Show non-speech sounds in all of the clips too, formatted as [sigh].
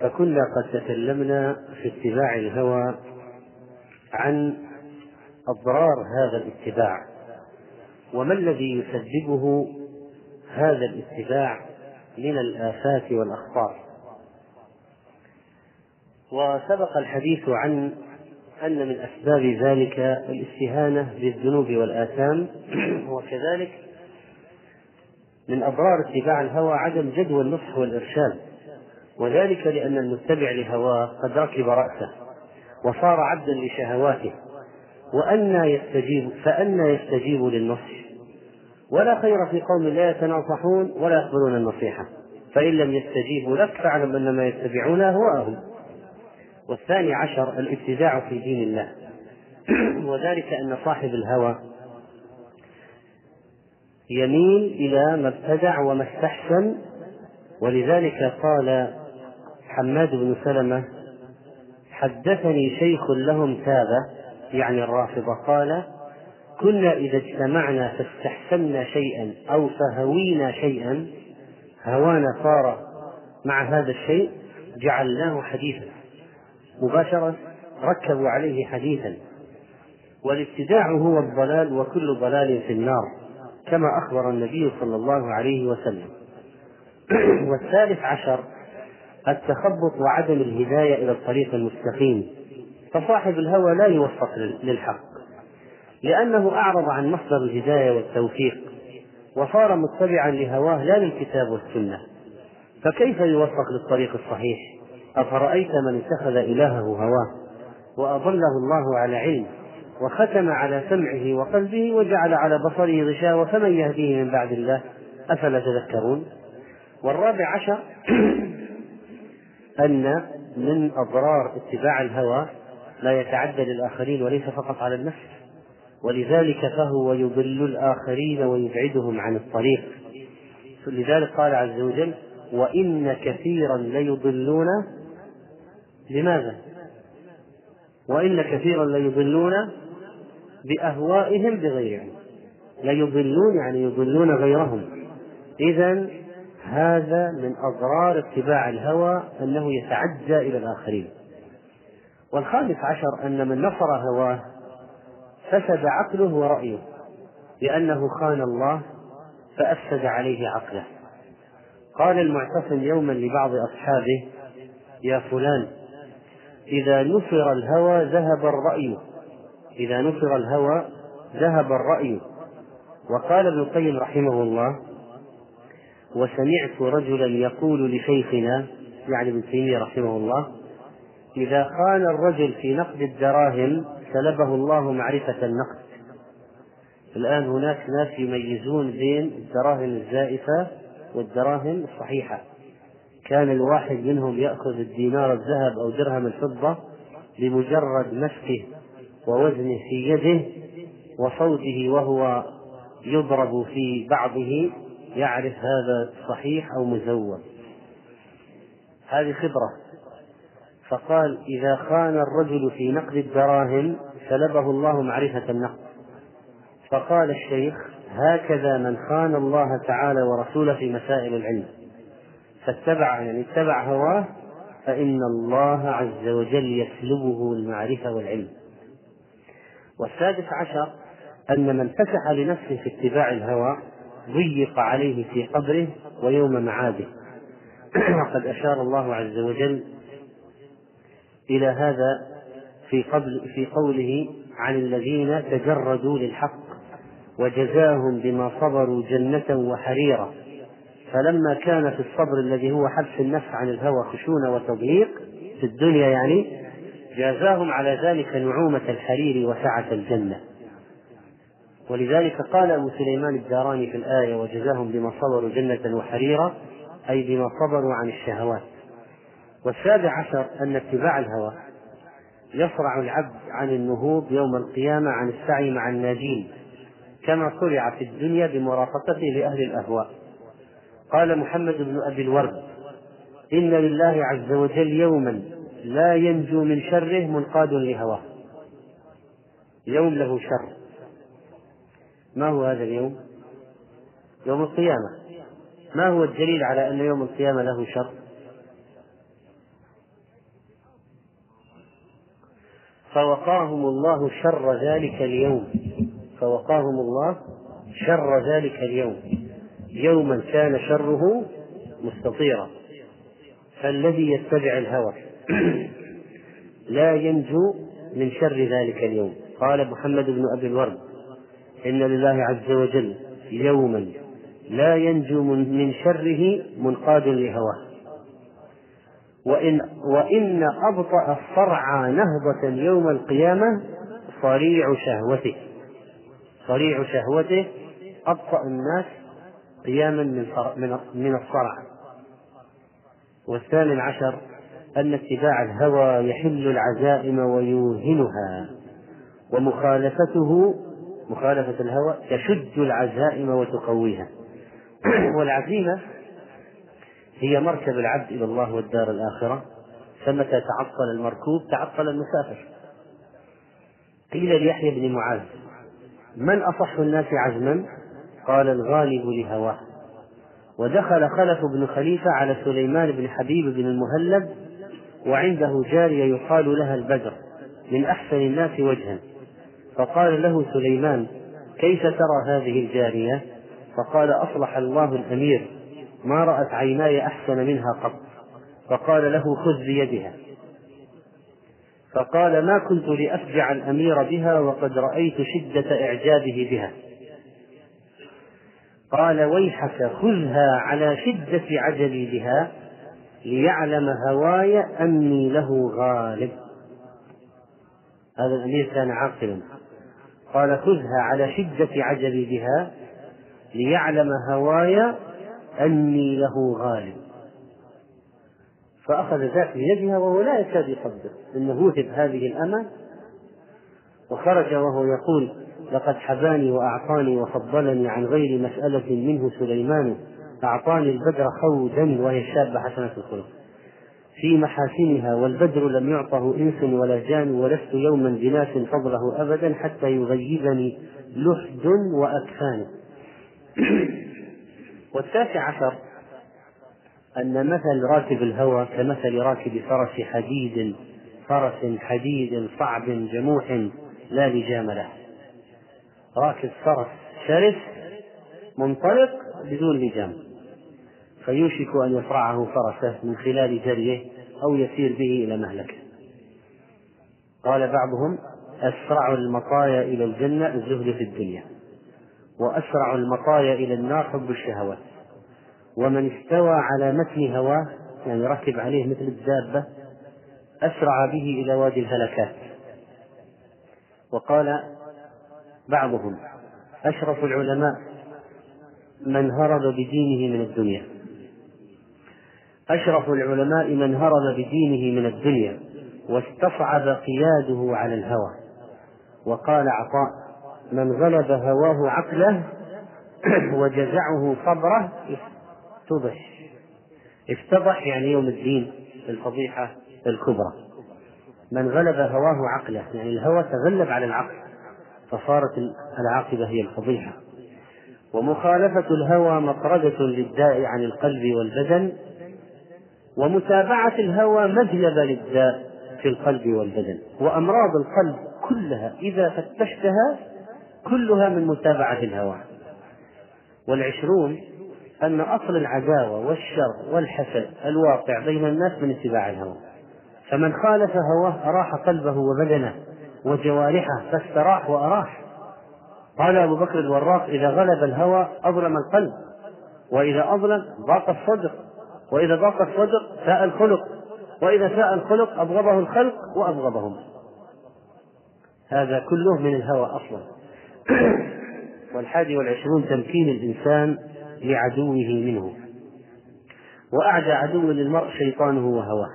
فكنا قد تكلمنا في اتباع الهوى عن أضرار هذا الاتباع وما الذي يسببه هذا الاتباع من الآفات والأخطار؟ وسبق الحديث عن أن من أسباب ذلك الاستهانة بالذنوب والآثام [clears throat] وكذلك من أضرار اتباع الهوى عدم جدوى النصح والإرشاد. وذلك لأن المتبع لهواه قد ركب رأسه وصار عبدا لشهواته وأنى يستجيب فأنى يستجيب للنصح. ولا خير في قوم لا يتناصحون ولا يقبلون النصيحة فإن لم يستجيبوا لك فاعلم أن ما يتبعون أهواءهم والثاني عشر الابتداع في دين الله. [clears throat] وذلك أن صاحب الهوى يميل إلى ما ابتدع وما استحسن ولذلك قال حماد بن سلمة حدثني شيخ لهم تابة يعني الرافضة قال كنا إذا اجتمعنا فاستحسنا شيئا أو فهوينا شيئا هوانا صار مع هذا الشيء جعلناه حديثا. مباشرة ركبوا عليه حديثا. والابتداع هو الضلال وكل ضلال في النار كما أخبر النبي صلى الله عليه وسلم. [clears throat] والثالث عشر التخبط وعدم الهداية إلى الطريق المستقيم فصاحب الهوى لا يوفق للحق لأنه أعرض عن مصدر الهداية والتوفيق وصار متبعا لهواه لا للكتاب والسنة. فكيف يوفق للطريق الصحيح؟ أفرأيت من اتخذ إلهه هواه؟ وأضله الله على علم وختم على سمعه وقلبه وجعل على بصره غشاوة فمن يهديه من بعد الله؟ أفلا تذكرون؟ والرابع عشر [clears throat] أن من أضرار اتباع الهوى لا يتعدى للآخرين وليس فقط على النفس ولذلك فهو يضل الآخرين ويبعدهم عن الطريق لذلك قال عز وجل وإن كثيرا ليضلون لماذا؟ وإن كثيرا ليضلون بأهوائهم بغير علم ليضلون يعني يضلون غيرهم إذا هذا من أضرار اتباع الهوى أنه يتعدى إلى الآخرين. والخامس عشر أن من نصر هواه فسد عقله ورأيه لأنه خان الله فأفسد عليه عقله. قال المعتصم يوما لبعض أصحابه يا فلان إذا نصر الهوى ذهب الرأي إذا نصر الهوى ذهب الرأي. وقال ابن القيم رحمه الله وسمعت رجلا يقول لشيخنا يعني ابن تيمية رحمه الله إذا خان الرجل في نقد الدراهم سلبه الله معرفة النقد. الآن هناك ناس يميزون بين الدراهم الزائفة والدراهم الصحيحة. كان الواحد منهم يأخذ الدينار الذهب أو درهم الفضة بمجرد مسكه ووزنه في يده وصوته وهو يضرب في بعضه يعرف هذا صحيح أو مزور هذه خبرة. فقال إذا خان الرجل في نقد الدراهم سلبه الله معرفة النقد. فقال الشيخ هكذا من خان الله تعالى ورسوله في مسائل العلم. فاتبع يعني اتبع هواه فإن الله عز وجل يسلبه المعرفة والعلم. والسادس عشر أن من فسح لنفسه في اتباع الهوى ضيق عليه في قبره ويوم معاده. [clears throat] وقد أشار الله عز وجل إلى هذا في قبل في قوله عن الذين تجردوا للحق وجزاهم بما صبروا جنة وحريرا. فلما كان في الصبر الذي هو حبس النفس عن الهوى خشونة وتضييق في الدنيا يعني جازاهم على ذلك نعومة الحرير وسعة الجنة. ولذلك قال أبو سليمان الداراني في الآية وجزاهم بما صبروا جنة وحريرا أي بما صبروا عن الشهوات. والسابع عشر أن اتباع الهوى. يصرع العبد عن النهوض يوم القيامة عن السعي مع الناجين كما صرع في الدنيا بمرافقته لأهل الأهواء. قال محمد بن أبي الورد إن لله عز وجل يوما لا ينجو من شره منقاد لهواه. يوم له شر. ما هو هذا اليوم؟ يوم القيامة. ما هو الدليل على أن يوم القيامة له شر؟ فوقاهم الله شر ذلك اليوم. فوقاهم الله شر ذلك اليوم. يوما كان شره مستطيرا. فالذي يتبع الهوى [clears throat] لا ينجو من شر ذلك اليوم. قال محمد بن أبي الورد. إن لله عز وجل يوما لا ينجو من شره منقاد لهواه. وإن وإن أبطأ الصرع نهضة يوم القيامة صريع شهوته. صريع شهوته أبطأ الناس قياما من من الصرع. والثامن عشر أن اتباع الهوى يحل العزائم ويوهنها ومخالفته مخالفة الهوى تشد العزائم وتقويها. [clears throat] والعزيمة هي مركب العبد إلى الله والدار الآخرة فمتى تعطل المركوب تعطل المسافر. قيل ليحيى بن معاذ من أصح الناس عزما؟ قال الغالب لهواه. ودخل خلف بن خليفة على سليمان بن حبيب بن المهلب وعنده جارية يقال لها البدر من أحسن الناس وجها. فقال له سليمان كيف ترى هذه الجارية؟ فقال أصلح الله الأمير ما رأت عيناي أحسن منها قط. فقال له خذ بيدها. فقال ما كنت لأفجع الأمير بها وقد رأيت شدة إعجابه بها. قال ويحك خذها على شدة عجبي بها ليعلم هواي أني له غالب. هذا الأمير كان عاقلا. قال خذها على شدة عجبي بها ليعلم هواي أني له غالب. فأخذ ذاك بيدها وهو لا يكاد يصدق. أنه وهب هذه الأمة. وخرج وهو يقول لقد حباني وأعطاني وفضلني عن غير مسألة منه سليمان. أعطاني البدر خودا وهي الشابة حسنة الخلق. في محاسنها والبدر لم يعطه إنس ولا جان ولست يوما بناس فضله أبدا حتى يغيبني لحد وأكفان [clears throat] والتاسع عشر أن مثل راكب الهوى كمثل راكب فرس حديد فرس حديد صعب جموح لا لجام له. راكب فرس شرس منطلق بدون لجام. فيوشك أن يصرعه فرسه من خلال جريه أو يسير به إلى مهلكه. قال بعضهم أسرع المطايا إلى الجنة الزهد في الدنيا وأسرع المطايا إلى النار حب الشهوات. ومن استوى على متن هواه يعني ركب عليه مثل الدابة أسرع به إلى وادي الهلكات. وقال بعضهم أشرف العلماء من هرب بدينه من الدنيا. أشرف العلماء من هرب بدينه من الدنيا واستصعب قياده على الهوى. وقال عطاء من غلب هواه عقله [clears throat] وجزعه صبره افتضح. افتضح يعني يوم الدين الفضيحة الكبرى. من غلب هواه عقله يعني الهوى تغلب على العقل فصارت العاقبة هي الفضيحة. ومخالفة الهوى مطردة للداء عن القلب والبدن ومتابعة الهوى مجلبة للداء في القلب والبدن وأمراض القلب كلها إذا فتشتها كلها من متابعة الهوى. والعشرون أن أصل العداوة والشر والحسد الواقع بين الناس من اتباع الهوى. فمن خالف هواه أراح قلبه وبدنه وجوارحه فاستراح وأراح. قال أبو بكر الوراق إذا غلب الهوى أظلم القلب وإذا أظلم ضاق الصدر. وإذا ضاق الصدر ساء الخلق. وإذا ساء الخلق أبغضه الخلق وأبغضهم. هذا كله من الهوى أصلا. [clears throat] والحادي والعشرون تمكين الإنسان لعدوه منه. وأعدى عدو للمرء شيطانه وهواه.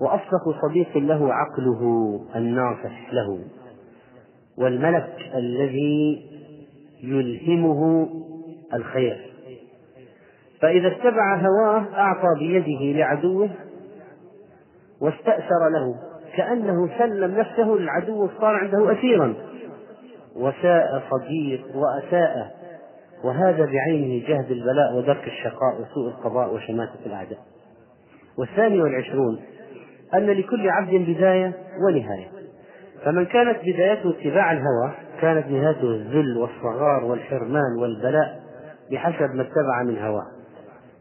وأصدق صديق له عقله الناصح له. والملك الذي يلهمه الخير. فإذا اتبع هواه أعطى بيده لعدوه واستأثر له كأنه سلم نفسه للعدو صار عنده أسيرا. وساء صديق وأساء. وهذا بعينه جهد البلاء ودرك الشقاء وسوء القضاء وشماتة الأعداء. والثاني والعشرون أن لكل عبد بداية ونهاية. فمن كانت بدايته اتباع الهوى كانت نهايته الذل والصغار والحرمان والبلاء بحسب ما اتبع من هواه.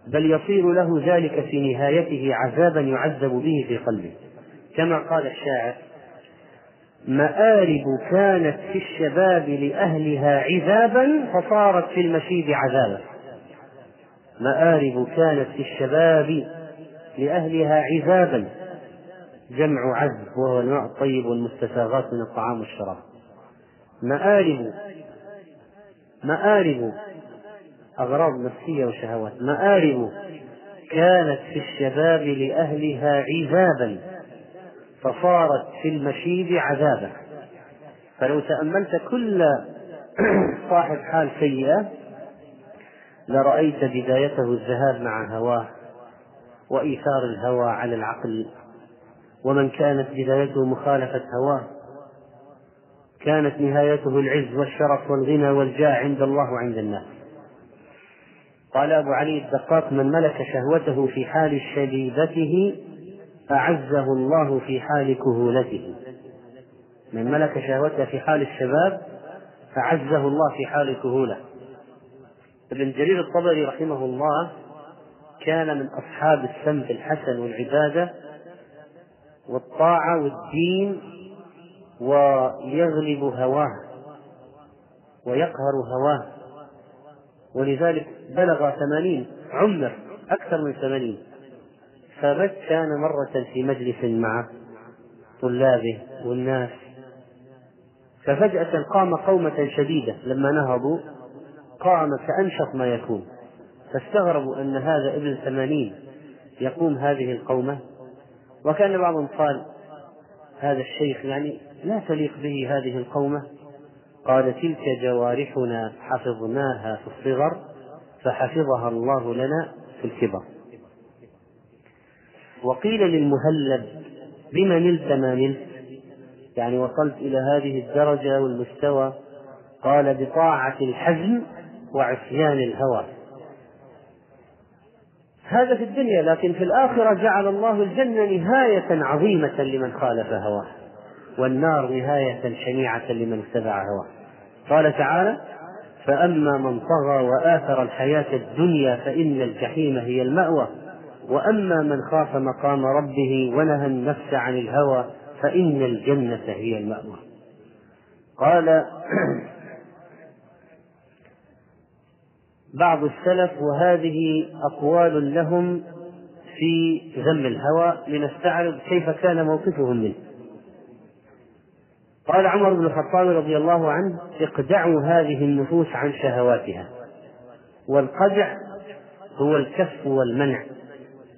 بل يصير له ذلك في نهايته عذابا يعذب به في قلبه. كما قال الشاعر مآرب كانت في الشباب لأهلها عذابا فصارت في المشيب عذابا. مآرب كانت في الشباب لأهلها عذابا. جمع عذب وهو الماء الطيب والمستساغات من الطعام والشراب. مآرب مآرب أغراض نفسية وشهوات. مآرب كانت في الشباب لأهلها عذابا فصارت في المشيب عذابا. فلو تأملت كل [clears throat] صاحب حال سيئة لرأيت بدايته الذهاب مع هواه وإيثار الهوى على العقل. ومن كانت بدايته مخالفة هواه كانت نهايته العز والشرف والغنى والجاه عند الله وعند الناس. قال أبو علي الدقاق من ملك شهوته في حال شبيبته أعزه الله في حال كهولته. من ملك شهوته في حال الشباب أعزه الله في حال الكهولة ابن جرير الطبري رحمه الله كان من أصحاب السمت الحسن والعبادة والطاعة والدين ويغلب هواه ويقهر هواه. ولذلك بلغ ثمانين عمر أكثر من ثمانين. فبت كان مرة في مجلس مع طلابه والناس. ففجأة قام قومة شديدة لما نهضوا قام كأنشط ما يكون. فاستغربوا أن هذا ابن ثمانين يقوم هذه القومة. وكان بعضهم قال هذا الشيخ يعني لا تليق به هذه القومة. قال تلك جوارحنا حفظناها في الصغر. فحفظها الله لنا في الكبر. وقيل للمهلب بما نلت ما نلت يعني وصلت إلى هذه الدرجة والمستوى. قال بطاعة الحزم وعصيان الهوى. هذا في الدنيا لكن في الآخرة جعل الله الجنة نهاية عظيمة لمن خالف هواه والنار نهاية شنيعة لمن اتبع هواه. قال تعالى فأما من طغى وآثر الحياة الدنيا فإن الجحيم هي المأوى. وأما من خاف مقام ربه ونهى النفس عن الهوى فإن الجنة هي المأوى. قال [clears throat] بعض السلف وهذه أقوال لهم في ذم الهوى لنستعرض كيف كان موقفهم منه. قال عمر بن الخطاب رضي الله عنه اقدعوا هذه النفوس عن شهواتها والقدع هو الكف والمنع.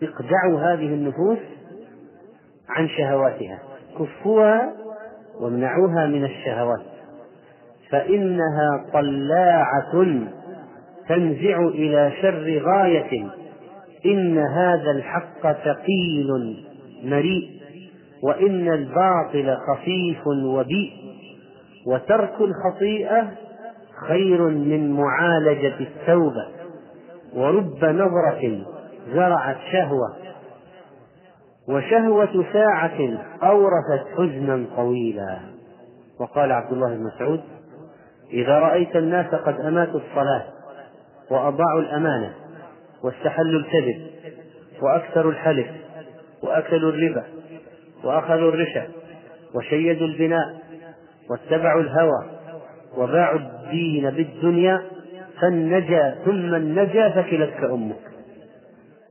اقدعوا هذه النفوس عن شهواتها كفوها وامنعوها من الشهوات. فإنها طلاعة تنزع إلى شر غاية. إن هذا الحق ثقيل مريء. وإن الباطل خفيف وبيء وترك الخطيئة خير من معالجة التوبة ورب نظرة زرعت شهوة وشهوة ساعة أورثت حزنا طويلا. وقال عبد الله بن مسعود إذا رأيت الناس قد أماتوا الصلاة وأضاعوا الأمانة واستحلوا الكذب وأكثروا الحلف وأكلوا الربا وأخذوا الرشا وشيدوا البناء واتبعوا الهوى وباعوا الدين بالدنيا فالنجا ثم النجا فكلتك أمك.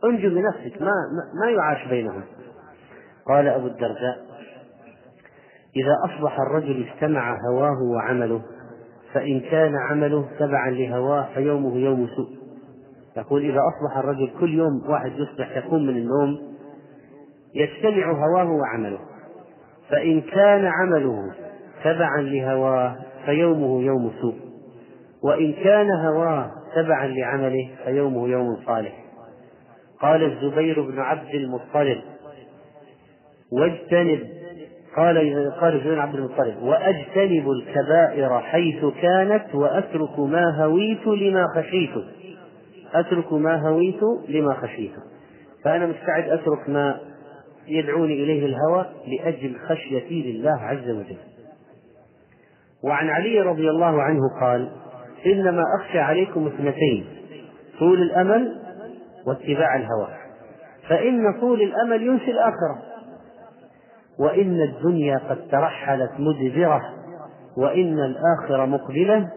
انجو بنفسك ما, ما يعاش بينهم. قال أبو الدرداء إذا أصبح الرجل اجتمع هواه وعمله فإن كان عمله تبعا لهواه فيومه يوم سوء. يقول إذا أصبح الرجل كل يوم واحد يصبح يقوم من النوم يجتمع هواه وعمله. فإن كان عمله تبعا لهواه فيومه يوم سوء وإن كان هواه تبعا لعمله فيومه يوم صالح. قال الزبير بن عبد المطلب واجتنب قال قال زبير بن عبد المطلب وأجتنب الكبائر حيث كانت وأترك ما هويت لما خشيت. أترك ما هويت لما خشيت. فأنا مستعد أترك ما يدعوني إليه الهوى لأجل خشيتي لله عز وجل. وعن علي رضي الله عنه قال إنما أخشى عليكم اثنتين طول الأمل واتباع الهوى. فإن طول الأمل ينسي الآخرة. وإن الدنيا قد ترحلت مدبرة وإن الآخرة مقبلة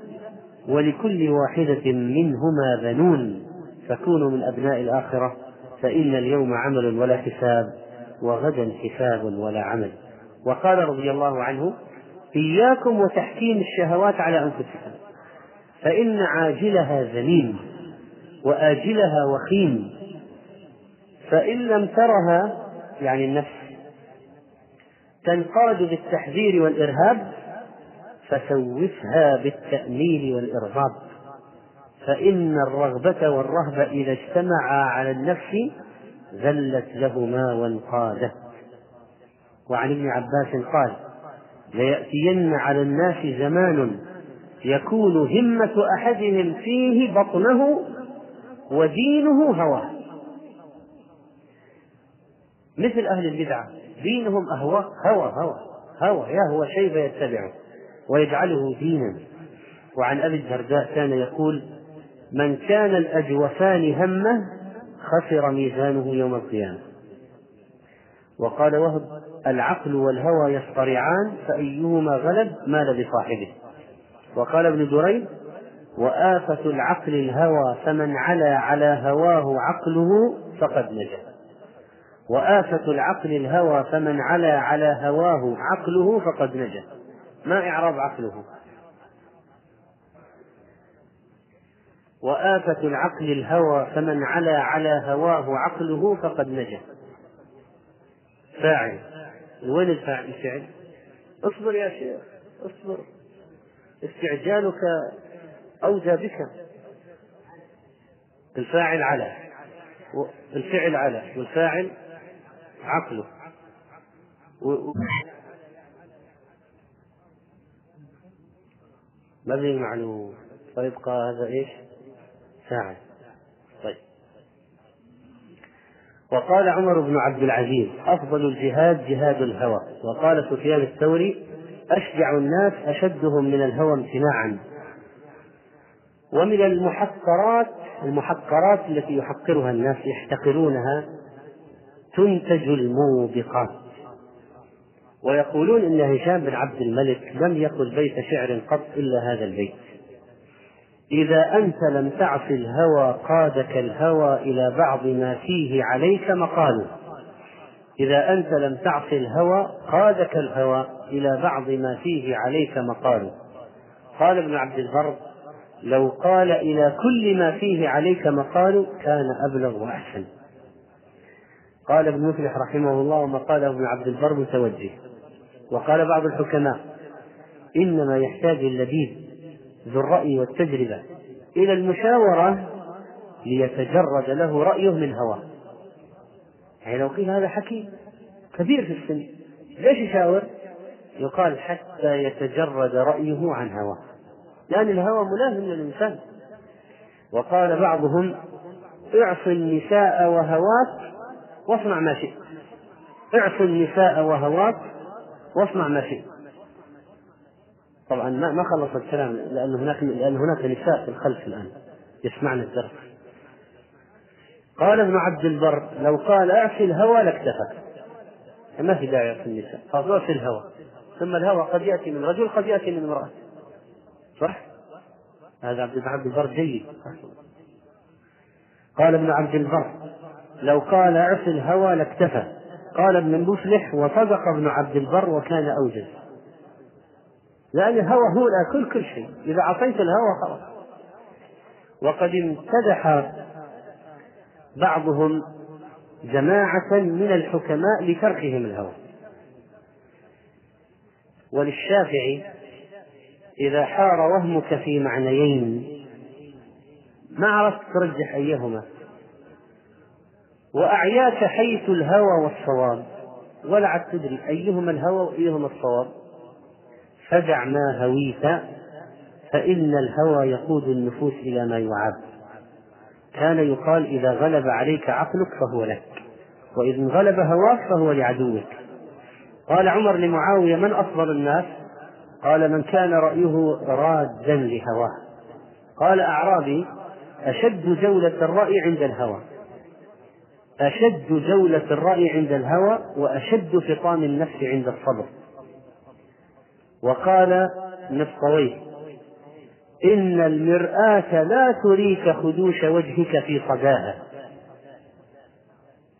ولكل واحدة منهما بنون فكونوا من أبناء الآخرة فإن اليوم عمل ولا حساب. وغدا حساب ولا عمل. وقال رضي الله عنه إياكم وتحكيم الشهوات على أنفسكم. فإن عاجلها ذميم وآجلها وخيم. فإن لم ترها يعني النفس تنقاد بالتحذير والإرهاب فسوفها بالتأميل والإرغاب. فإن الرغبة والرهبة إذا اجتمعا على النفس ذلت لهما وانقادت وعن ابن عباس قال ليأتين على الناس زمان يكون همة أحدهم فيه بطنه ودينه هواه. مثل أهل البدعة دينهم أهواء هوى هوى هوى يهوى شيء فيتبعه ويجعله دينا. وعن أبي الدرداء كان يقول من كان الأجوفان همة خسر ميزانه يوم القيامة. وقال وهب العقل والهوى يصطرعان فأيهما غلب مال بصاحبه وقال ابن دريد وآفة العقل الهوى فمن علا على هواه عقله فقد نجا. وآفة العقل الهوى فمن علا على هواه عقله فقد نجا. ما إعراب عقله؟ وآفة العقل الهوى فمن علا على هواه عقله فقد نجا. فاعل. وين الفعل. اصبر يا شيخ اصبر. استعجالك أوجى بك. الفاعل على الفعل على والفاعل عقله. و... مبني معلوم. فيبقى هذا إيش؟ فاعل طيب. وقال عمر بن عبد العزيز أفضل الجهاد جهاد الهوى. وقال سفيان الثوري أشجع الناس أشدهم من الهوى امتناعا. ومن المحقرات المحقرات التي يحقرها الناس يحتقرونها تنتج الموبقات. ويقولون إن هشام بن عبد الملك لم يقل بيت شعر قط إلا هذا البيت. إذا أنت لم تعص الهوى قادك الهوى إلى بعض ما فيه عليك مقال إذا أنت لم تعص الهوى قادك الهوى إلى بعض ما فيه عليك مقال قال ابن عبد البر لو قال إلى كل ما فيه عليك مقال كان أبلغ وأحسن. قال ابن مفلح رحمه الله وما قاله ابن عبد البر متوجه. وقال بعض الحكماء إنما يحتاج اللبيب ذو الرأي والتجربة إلى المشاورة ليتجرد له رأيه من هواه. يعني لو قيل هذا حكيم كبير في السن. ليش يشاور؟ يقال حتى يتجرد رأيه عن هواه. لأن الهوى ملازم للإنسان وقال بعضهم اعص النساء وهواك واصنع ما شئت. اعص النساء وهواك واصنع ما شئت. طبعا ما ما خلص الكلام لأن هناك لأن هناك نساء في الخلف الآن يسمعن الدرس. قال ابن عبد البر لو قال اعصي الهوى لاكتفى ما في داعي في النساء فاعصي الهوى. ثم الهوى قد يأتي من رجل قد يأتي من امرأة. صح؟ هذا عبد عبد البر جيد. قال ابن عبد البر لو قال اعص الهوى لاكتفى. قال ابن المفلح وصدق ابن عبد البر وكان أوجز. لأن الهوى هو كل كل شيء. إذا عصيت الهوى خلاص. وقد امتدح بعضهم جماعة من الحكماء لتركهم الهوى. وللشافعي إذا حار وهمك في معنيين ما عرفت ترجح أيهما. وأعياك حيث الهوى والصواب. ولا تدري أيهما الهوى وأيهما الصواب. فدع ما هويت فإن الهوى يقود النفوس إلى ما يعاب. كان يقال إذا غلب عليك عقلك فهو لك وإذا غلب هواك فهو لعدوك. قال عمر لمعاوية من أفضل الناس؟ قال من كان رأيه رادا لهواه. قال أعرابي أشد جولة الرأي عند الهوى. أشد جولة الرأي عند الهوى وأشد فطام النفس عند الصبر. وقال نفطويه إن المرآة لا تريك خدوش وجهك في صداها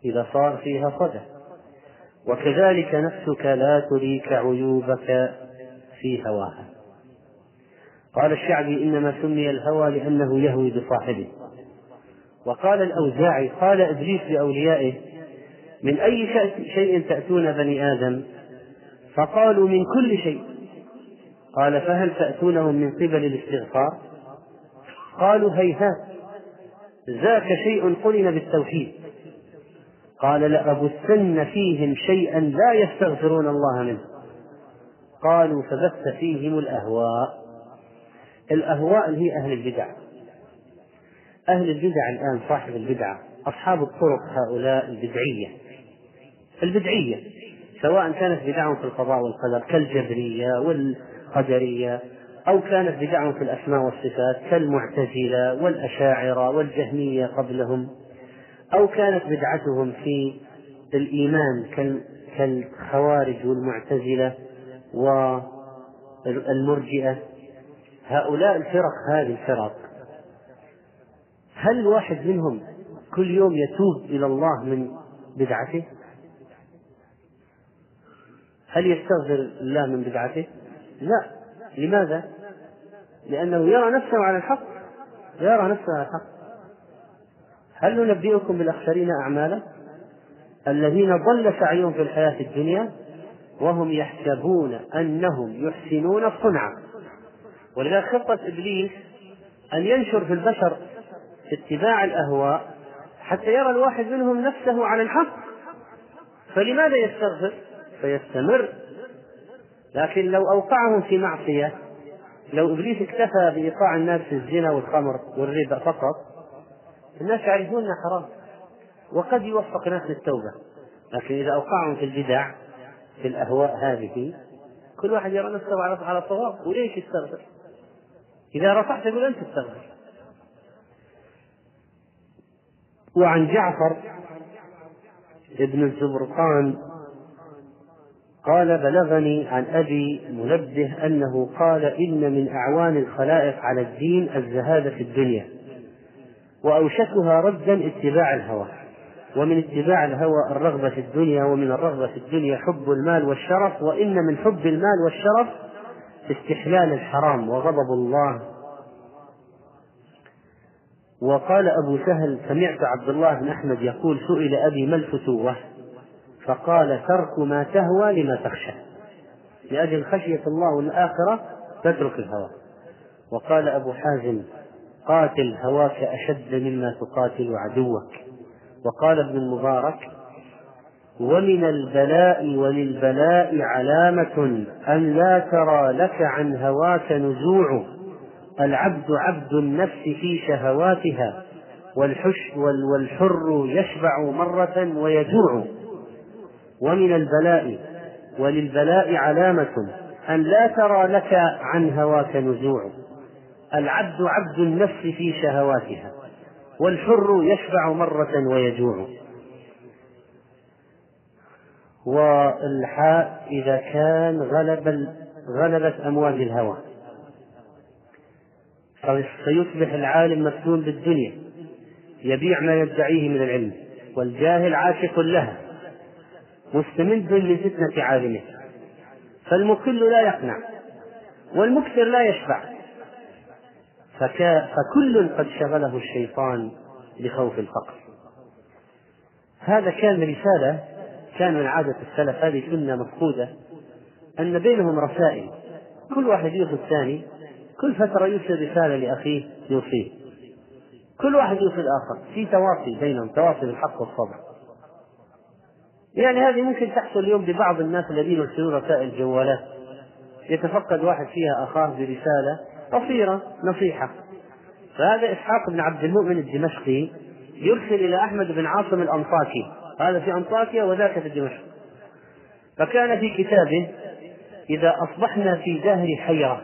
إذا صار فيها صدى. وكذلك نفسك لا تريك عيوبك في هواها. قال الشعبي إنما سمي الهوى لأنه يهوي بصاحبه. وقال الأوزاعي قال إبليس لأوليائه من أي شيء تأتون بني آدم؟ فقالوا من كل شيء. قال فهل تأتونهم من قبل الاستغفار؟ قالوا هيهات ذاك شيء قرن بالتوحيد. قال لأبثن فيهم شيئا لا يستغفرون الله منه. قالوا فبث فيهم الأهواء. الأهواء هي أهل البدع. أهل البدع الآن صاحب البدعة أصحاب الطرق هؤلاء البدعية. البدعية سواء كانت بدعهم في القضاء والقدر كالجبرية والقدرية أو كانت بدعهم في الأسماء والصفات كالمعتزلة والأشاعرة والجهمية قبلهم أو كانت بدعتهم في الإيمان كالخوارج والمعتزلة والمرجئة هؤلاء الفرق هذه الفرق هل الواحد منهم كل يوم يتوب إلى الله من بدعته؟ هل يستغفر الله من بدعته؟ لا. لماذا؟ لأنه يرى نفسه على الحق. يرى نفسه على الحق. هل ننبئكم بالأخسرين أعمالا؟ الذين ضل سعيهم في الحياة الدنيا وهم يحسبون أنهم يحسنون صنعا. ولذلك خطة إبليس أن ينشر في البشر اتباع الأهواء حتى يرى الواحد منهم نفسه على الحق. فلماذا يستغفر؟ فيستمر لكن لو أوقعهم في معصية لو إبليس اكتفى بإيقاع الناس في الزنا والخمر والربا فقط الناس يعرفون أنها حرام. وقد يوفق ناس للتوبة. لكن إذا أوقعهم في البدع في الأهواء هذه كل واحد يرى نفسه على على صواب وليش يستغفر؟ إذا رفعت يقول أنت تستغفر. وعن جعفر ابن الزبرقان قال بلغني عن أبي منبه أنه قال إن من أعوان الخلائق على الدين الزهادة في الدنيا وأوشكها ردا اتباع الهوى ومن اتباع الهوى الرغبة في الدنيا ومن الرغبة في الدنيا حب المال والشرف وإن من حب المال والشرف استحلال الحرام وغضب الله. وقال أبو سهل سمعت عبد الله بن أحمد يقول سئل أبي ما الفتوة؟ فقال ترك ما تهوى لما تخشى. لأجل خشية الله والآخرة تترك الهوى. وقال أبو حازم قاتل هواك أشد مما تقاتل عدوك. وقال ابن المبارك ومن البلاء وللبلاء علامة أن لا ترى لك عن هواك نزوع. العبد عبد النفس في شهواتها والحش والحر يشبع مرة ويجوع. ومن البلاء وللبلاء علامة أن لا ترى لك عن هواك نزوع. العبد عبد النفس في شهواتها والحر يشبع مرة ويجوع. والحاء إذا كان غلب غلبت أمواج الهوى. فيصبح العالم مفتون بالدنيا يبيع ما يدعيه من العلم والجاهل عاشق لها. مستمد لفتنة عالمه. فالمكل لا يقنع والمكثر لا فكا فكل قد شغله الشيطان بخوف الفقر. هذا كان رسالة كان من عادة السلف هذه سنة مفقودة أن بينهم رسائل. كل واحد يوصي الثاني كل فترة يرسل رسالة لأخيه يوصيه. كل واحد يوصي الآخر. في تواصي بينهم تواصي بالحق والصبر. يعني هذه ممكن تحصل اليوم ببعض الناس الذين يرسلون رسائل جوالات يتفقد واحد فيها أخاه برسالة قصيرة نصيحة. فهذا إسحاق بن عبد المؤمن الدمشقي يرسل إلى أحمد بن عاصم الأنطاكي هذا في أنطاكيا وذاك في دمشق. فكان في كتابه إذا أصبحنا في دهر حيرة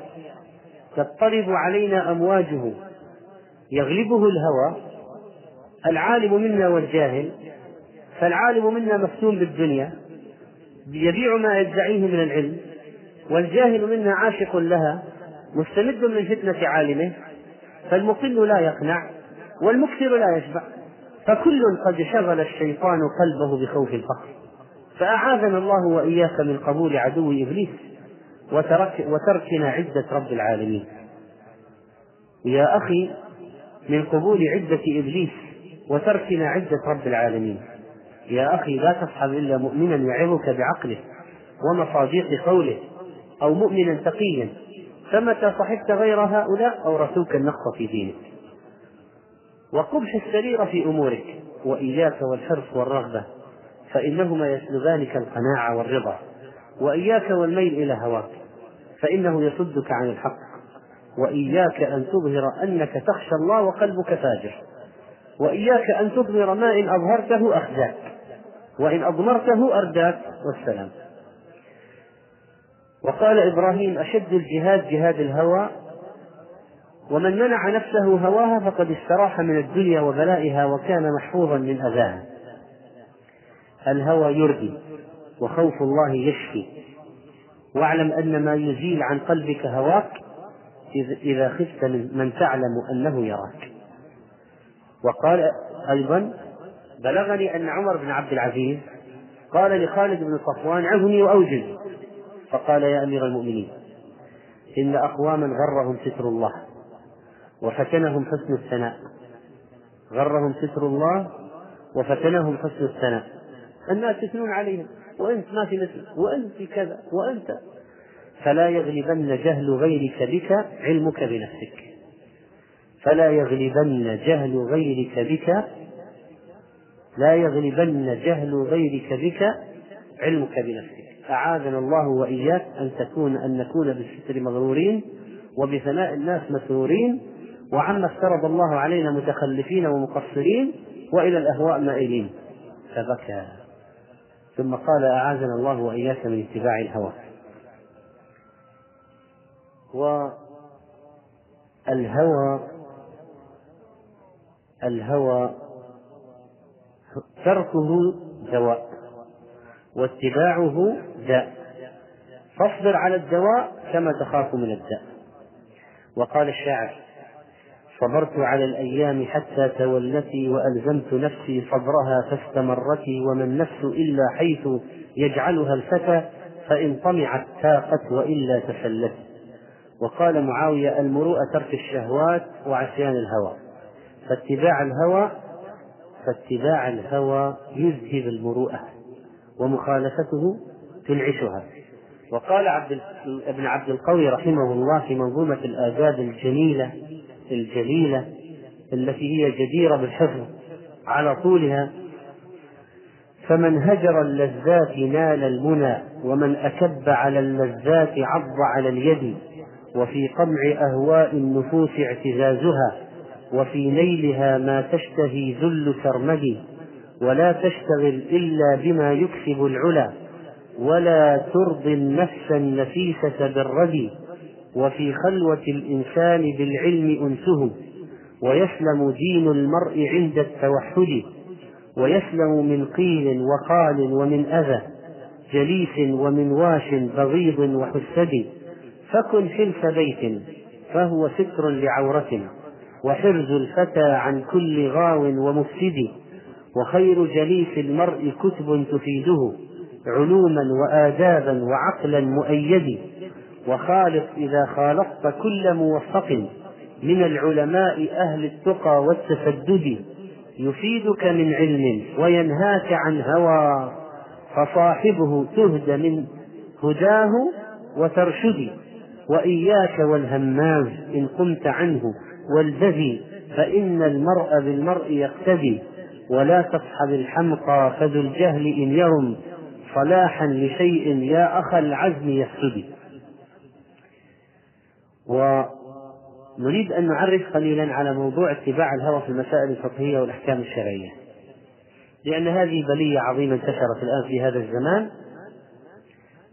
تضطرب علينا أمواجه يغلبه الهوى العالم منا والجاهل فالعالم منا مفتون بالدنيا يبيع ما يدعيه من العلم والجاهل منا عاشق لها مستمد من فتنة عالمه فالمقل لا يقنع والمكثر لا يشبع فكل قد شغل الشيطان قلبه بخوف الفقر. فأعاذنا الله وإياك من قبول عدو إبليس وترك وتركنا عدة رب العالمين. يا أخي من قبول عدة إبليس وتركنا عدة رب العالمين. يا أخي لا تصحب إلا مؤمنا يعظك بعقله ومصاديق قوله أو مؤمنا تقيا فمتى صحبت غير هؤلاء أورثوك النقص في دينك. وقبح السرير في أمورك وإياك والحرص والرغبة فإنهما يسلبانك القناعة والرضا وإياك والميل إلى هواك فإنه يصدك عن الحق وإياك أن تظهر أنك تخشى الله وقلبك فاجر وإياك أن تظهر ما إن أظهرته أخزاك. وإن أضمرته أرداك والسلام. وقال إبراهيم أشد الجهاد جهاد الهوى ومن منع نفسه هواها فقد استراح من الدنيا وبلائها وكان محفوظا من أذاها. الهوى يردي وخوف الله يشفي. واعلم أن ما يزيل عن قلبك هواك إذا خفت من تعلم أنه يراك. وقال أيضا بلغني أن عمر بن عبد العزيز قال لخالد بن صفوان عظني وأوجز فقال يا أمير المؤمنين إن أقواما غرهم ستر الله وفتنهم حسن الثناء. غرهم ستر الله وفتنهم حسن الثناء. الناس يثنون عليهم وأنت ما في مثل وأنت كذا وأنت. فلا يغلبن جهل غيرك بك علمك بنفسك. فلا يغلبن جهل غيرك بك لا يغلبن جهل غيرك بك علمك بنفسك. أعاذنا الله وإياك أن تكون أن نكون بالستر مغرورين وبثناء الناس مسرورين وعما افترض الله علينا متخلفين ومقصرين وإلى الأهواء مائلين فبكى. ثم قال أعاذنا الله وإياك من اتباع الهوى. والهوى الهوى تركه دواء واتباعه داء. فاصبر على الدواء كما تخاف من الداء. وقال الشاعر صبرت على الأيام حتى تولتي وألزمت نفسي صبرها فاستمرتي وما النفس إلا حيث يجعلها الفتى فإن طمعت تاقت وإلا تفلت وقال معاوية المروءة ترك الشهوات وعصيان الهوى فاتباع الهوى فاتباع الهوى يذهب المروءة ومخالفته تنعشها. وقال عبد ابن عبد القوي رحمه الله في منظومة الآداب الجميلة الجليلة التي هي جديرة بالحفظ على طولها فمن هجر اللذات نال المنى ومن أكب على اللذات عض على اليد وفي قمع أهواء النفوس اعتزازها وفي نيلها ما تشتهي ذل سرمد ولا تشتغل إلا بما يكسب العلا ولا ترضي النفس النفيسة بالردي وفي خلوة الإنسان بالعلم أنسه ويسلم دين المرء عند التوحد ويسلم من قيل وقال ومن أذى جليس ومن واش بغيض وحسد. فكن حلف بيت فهو ستر لعورة. وحرز الفتى عن كل غاو ومفسد وخير جليس المرء كتب تفيده علوما وآدابا وعقلا مؤيد وخالط إذا خالطت كل موفق من العلماء أهل التقى والتسدد يفيدك من علم وينهاك عن هوى فصاحبه تهد من هداه وترشد وإياك والهماز إن قمت عنه. والبذي فإن المرء بالمرء يقتدي ولا تصحب الحمقى فذو الجهل إن يرم صلاحا لشيء يا أخا العزم يفسد ونريد أن نعرف قليلا على موضوع اتباع الهوى في المسائل الفقهية والأحكام الشرعية. لأن هذه بلية عظيمة انتشرت الآن في هذا الزمان.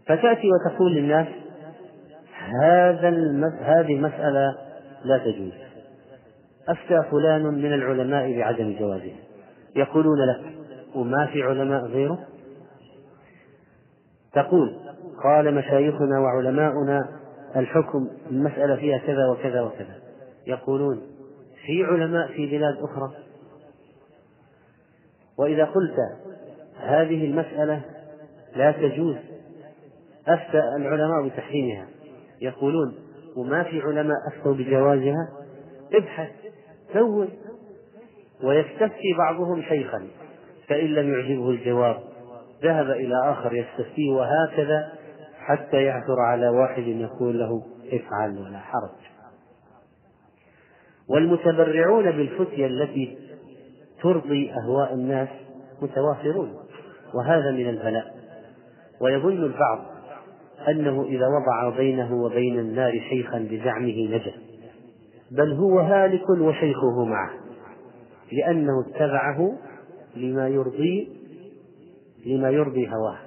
فتأتي وتقول للناس هذا. هذه المسألة لا تجوز. أفتى فلان من العلماء بعدم جوازها يقولون لك وما في علماء غيره؟ تقول قال مشايخنا وعلماؤنا الحكم المسألة فيها كذا وكذا وكذا. يقولون في علماء في بلاد أخرى؟ وإذا قلت هذه المسألة لا تجوز أفتى العلماء بتحريمها. يقولون وما في علماء أفتوا بجوازها؟ ابحث. سوي ويستفتي بعضهم شيخا فإن لم يعجبه الجواب ذهب إلى آخر يستفتيه وهكذا حتى يعثر على واحد يقول له افعل ولا حرج. والمتبرعون بالفتية التي ترضي أهواء الناس متوافرون وهذا من البلاء. ويظن البعض أنه إذا وضع بينه وبين النار شيخا بزعمه نجا. بل هو هالك وشيخه معه لأنه اتبعه لما يرضي لما يرضي هواه.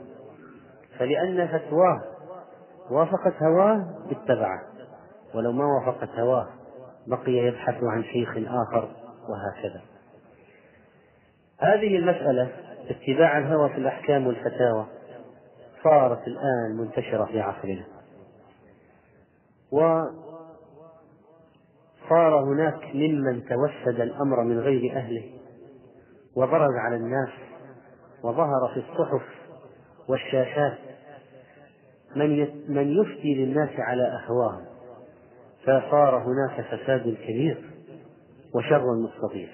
فلأن فتواه وافقت هواه اتبعه. ولو ما وافقت هواه بقي يبحث عن شيخ آخر وهكذا. هذه المسألة اتباع الهوى في الأحكام والفتاوى صارت الآن منتشرة في عصرنا. وصار هناك ممن توسد الأمر من غير أهله وبرز على الناس وظهر في الصحف والشاشات. من من يفتي للناس على أهواهم فصار هناك فساد كبير وشر مستطير.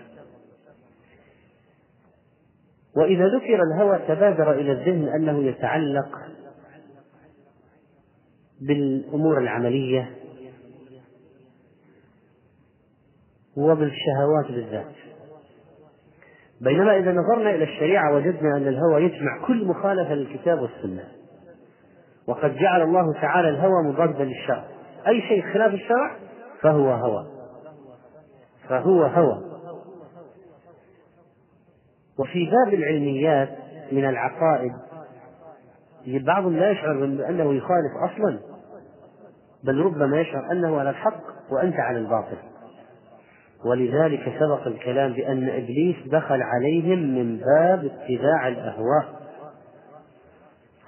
وإذا ذكر الهوى تبادر إلى الذهن أنه يتعلق بالأمور العملية وبالشهوات بالذات. بينما إذا نظرنا إلى الشريعة وجدنا أن الهوى يجمع كل مخالفة للكتاب والسنة. وقد جعل الله تعالى الهوى مضادا للشرع. أي شيء خلاف الشرع فهو هوى. فهو هوى. وفي باب العلميات من العقائد بعضهم لا يشعر بأنه يخالف أصلا بل ربما يشعر أنه على الحق وأنت على الباطل. ولذلك سبق الكلام بأن إبليس دخل عليهم من باب اتباع الأهواء.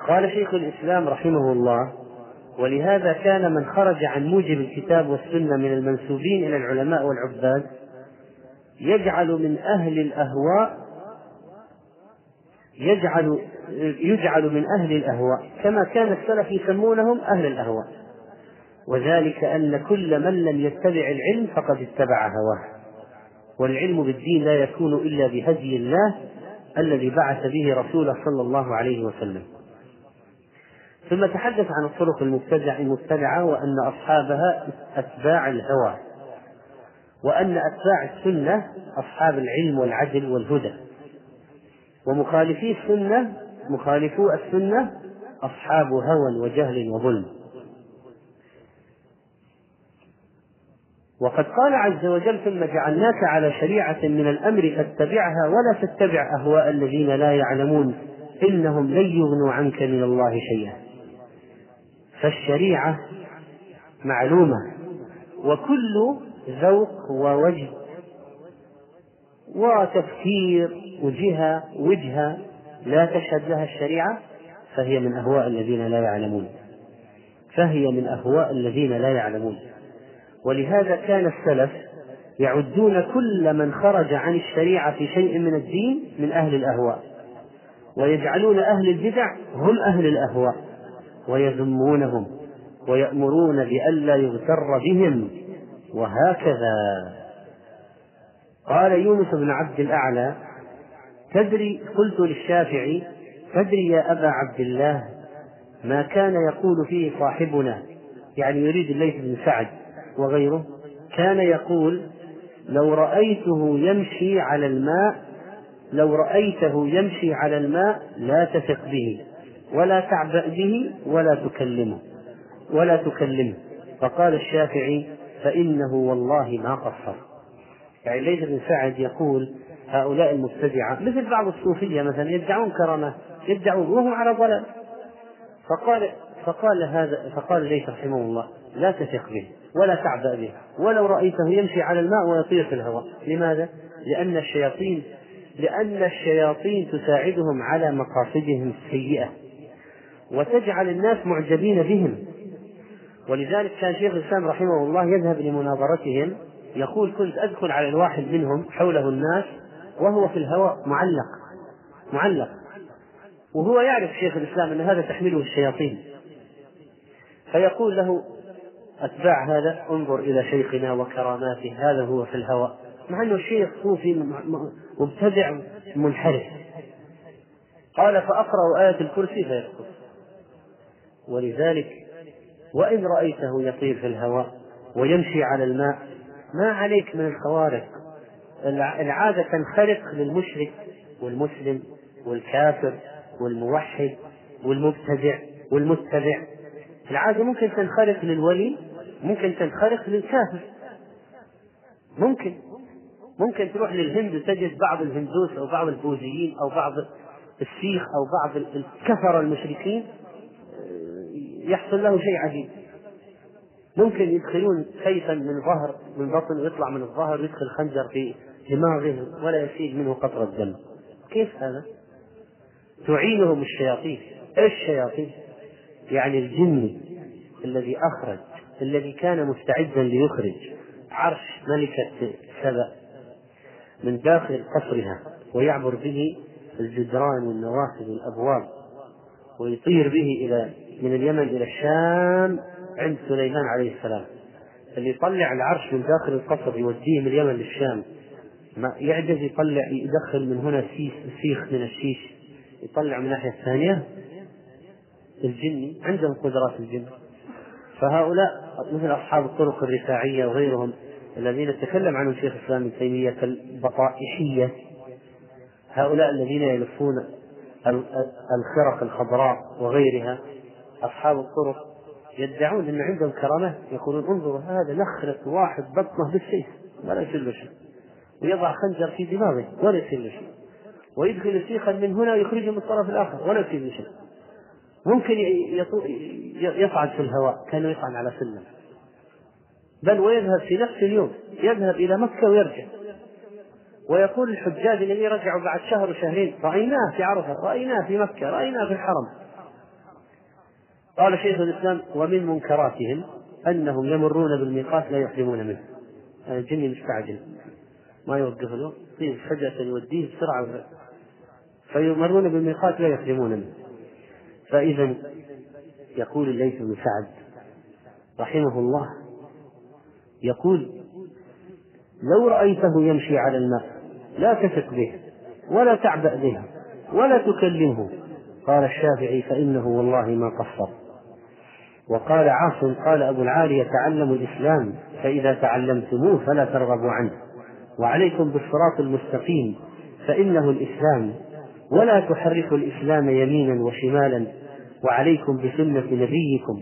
قال شيخ الإسلام رحمه الله ولهذا كان من خرج عن موجب الكتاب والسنة من المنسوبين إلى العلماء والعباد يجعل من أهل الأهواء يجعل يجعل من أهل الأهواء كما كان السلف يسمونهم أهل الأهواء. وذلك أن كل من لم يتبع العلم فقد اتبع هواه. والعلم بالدين لا يكون إلا بهدي الله الذي بعث به رسوله صلى الله عليه وسلم. ثم تحدث عن الطرق المبتدع المبتدعة وأن أصحابها أتباع الهوى وأن أتباع السنة أصحاب العلم والعدل والهدى. ومخالفي السنة مخالفو السنة أصحاب هوى وجهل وظلم. وقد قال عز وجل ثم جعلناك على شريعة من الأمر فاتبعها ولا تتبع أهواء الذين لا يعلمون إنهم لن يغنوا عنك من الله شيئا. فالشريعة معلومة وكل ذوق ووجه وتفكير وجهة وجهة لا تشهد لها الشريعة فهي من أهواء الذين لا يعلمون. فهي من أهواء الذين لا يعلمون. ولهذا كان السلف يعدون كل من خرج عن الشريعة في شيء من الدين من أهل الأهواء. ويجعلون أهل البدع هم أهل الأهواء. ويذمونهم ويأمرون بألا يغتر بهم. وهكذا. قال يونس بن عبد الأعلى تدري قلت للشافعي تدري يا أبا عبد الله ما كان يقول فيه صاحبنا؟ يعني يريد الليث بن سعد. وغيره كان يقول لو رأيته يمشي على الماء لو رأيته يمشي على الماء لا تثق به ولا تعبأ به ولا تكلمه ولا تكلمه. فقال الشافعي فإنه والله ما قصر. يعني ليس بن سعد يقول هؤلاء المبتدعة مثل بعض الصوفية مثلا يدعون كرامات يدعون وهم على ضلال. فقال فقال هذا فقال ليث رحمه الله لا تثق به ولا تعبأ به ولو رأيته يمشي على الماء ويطير في الهواء. لماذا؟ لأن الشياطين لأن الشياطين تساعدهم على مقاصدهم السيئة وتجعل الناس معجبين بهم. ولذلك كان شيخ الإسلام رحمه الله يذهب لمناظرتهم يقول كنت أدخل على الواحد منهم حوله الناس وهو في الهواء معلق معلق. وهو يعرف شيخ الإسلام أن هذا تحمله الشياطين. فيقول له أتباع هذا انظر إلى شيخنا وكراماته هذا هو في الهواء مع أنه شيخ صوفي مبتدع منحرف. قال فأقرأ آية الكرسي فيسقط ولذلك وإن رأيته يطير في الهواء ويمشي على الماء ما عليك من الخوارق. العادة تنخرق للمشرك والمسلم والكافر والموحد والمبتدع والمتبع. العادة ممكن تنخرق للولي ممكن تنخرق للكافر. ممكن. ممكن تروح للهند وتجد بعض الهندوس أو بعض البوذيين أو بعض السيخ أو بعض الكفر المشركين يحصل له شيء عجيب. ممكن يدخلون سيفا من ظهر من بطن ويطلع من الظهر ويدخل خنجر في دماغه ولا يسيل منه قطرة دم. كيف هذا؟ تعينهم الشياطين. إيش الشياطين؟ يعني الجن الذي أخرج الذي كان مستعدا ليخرج. عرش ملكة سبأ من داخل قصرها ويعبر به الجدران والنوافذ والأبواب ويطير به إلى من اليمن إلى الشام عند سليمان عليه السلام. اللي يطلع العرش من داخل القصر يوديه من اليمن للشام. ما يعجز يطلع يدخل من هنا سيخ من الشيش يطلع من الناحية الثانية الجني عندهم قدرات الجن. فهؤلاء مثل أصحاب الطرق الرفاعية وغيرهم الذين تكلم عنهم شيخ الإسلام ابن تيمية كالبطائحية. هؤلاء الذين يلفون الخرق الخضراء وغيرها أصحاب الطرق يدعون أن عندهم كرامات يقولون انظروا هذا نخرق واحد بطنه بالسيف ولا يصير له شيء. ويضع خنجر في دماغه ولا يصير له شيء. ويدخل سيخا من هنا ويخرجه من الطرف الآخر ولا يصير له شيء. ممكن يصعد في الهواء كانه يصعد على سلم. بل ويذهب في نفس اليوم يذهب إلى مكة ويرجع. ويقول الحجاج الذين رجعوا بعد شهر وشهرين رأيناه في عرفة رأيناه في مكة رأيناه في الحرم. قال شيخ الإسلام ومن منكراتهم أنهم يمرون بالميقات لا يحرمون منه. الجني مستعجل. ما يوقف له يطير فجأة يوديه بسرعة. فيمرون بالميقات لا يحرمون منه. فإذا يقول الليث بن سعد رحمه الله يقول لو رأيته يمشي على الماء لا تثق به ولا تعبأ به ولا تكلمه. قال الشافعي فإنه والله ما قصر. وقال عاصم قال أبو العالية تعلموا الإسلام فإذا تعلمتموه فلا ترغبوا عنه وعليكم بالصراط المستقيم فإنه الإسلام. ولا تحركوا الإسلام يمينا وشمالا وعليكم بسنة نبيكم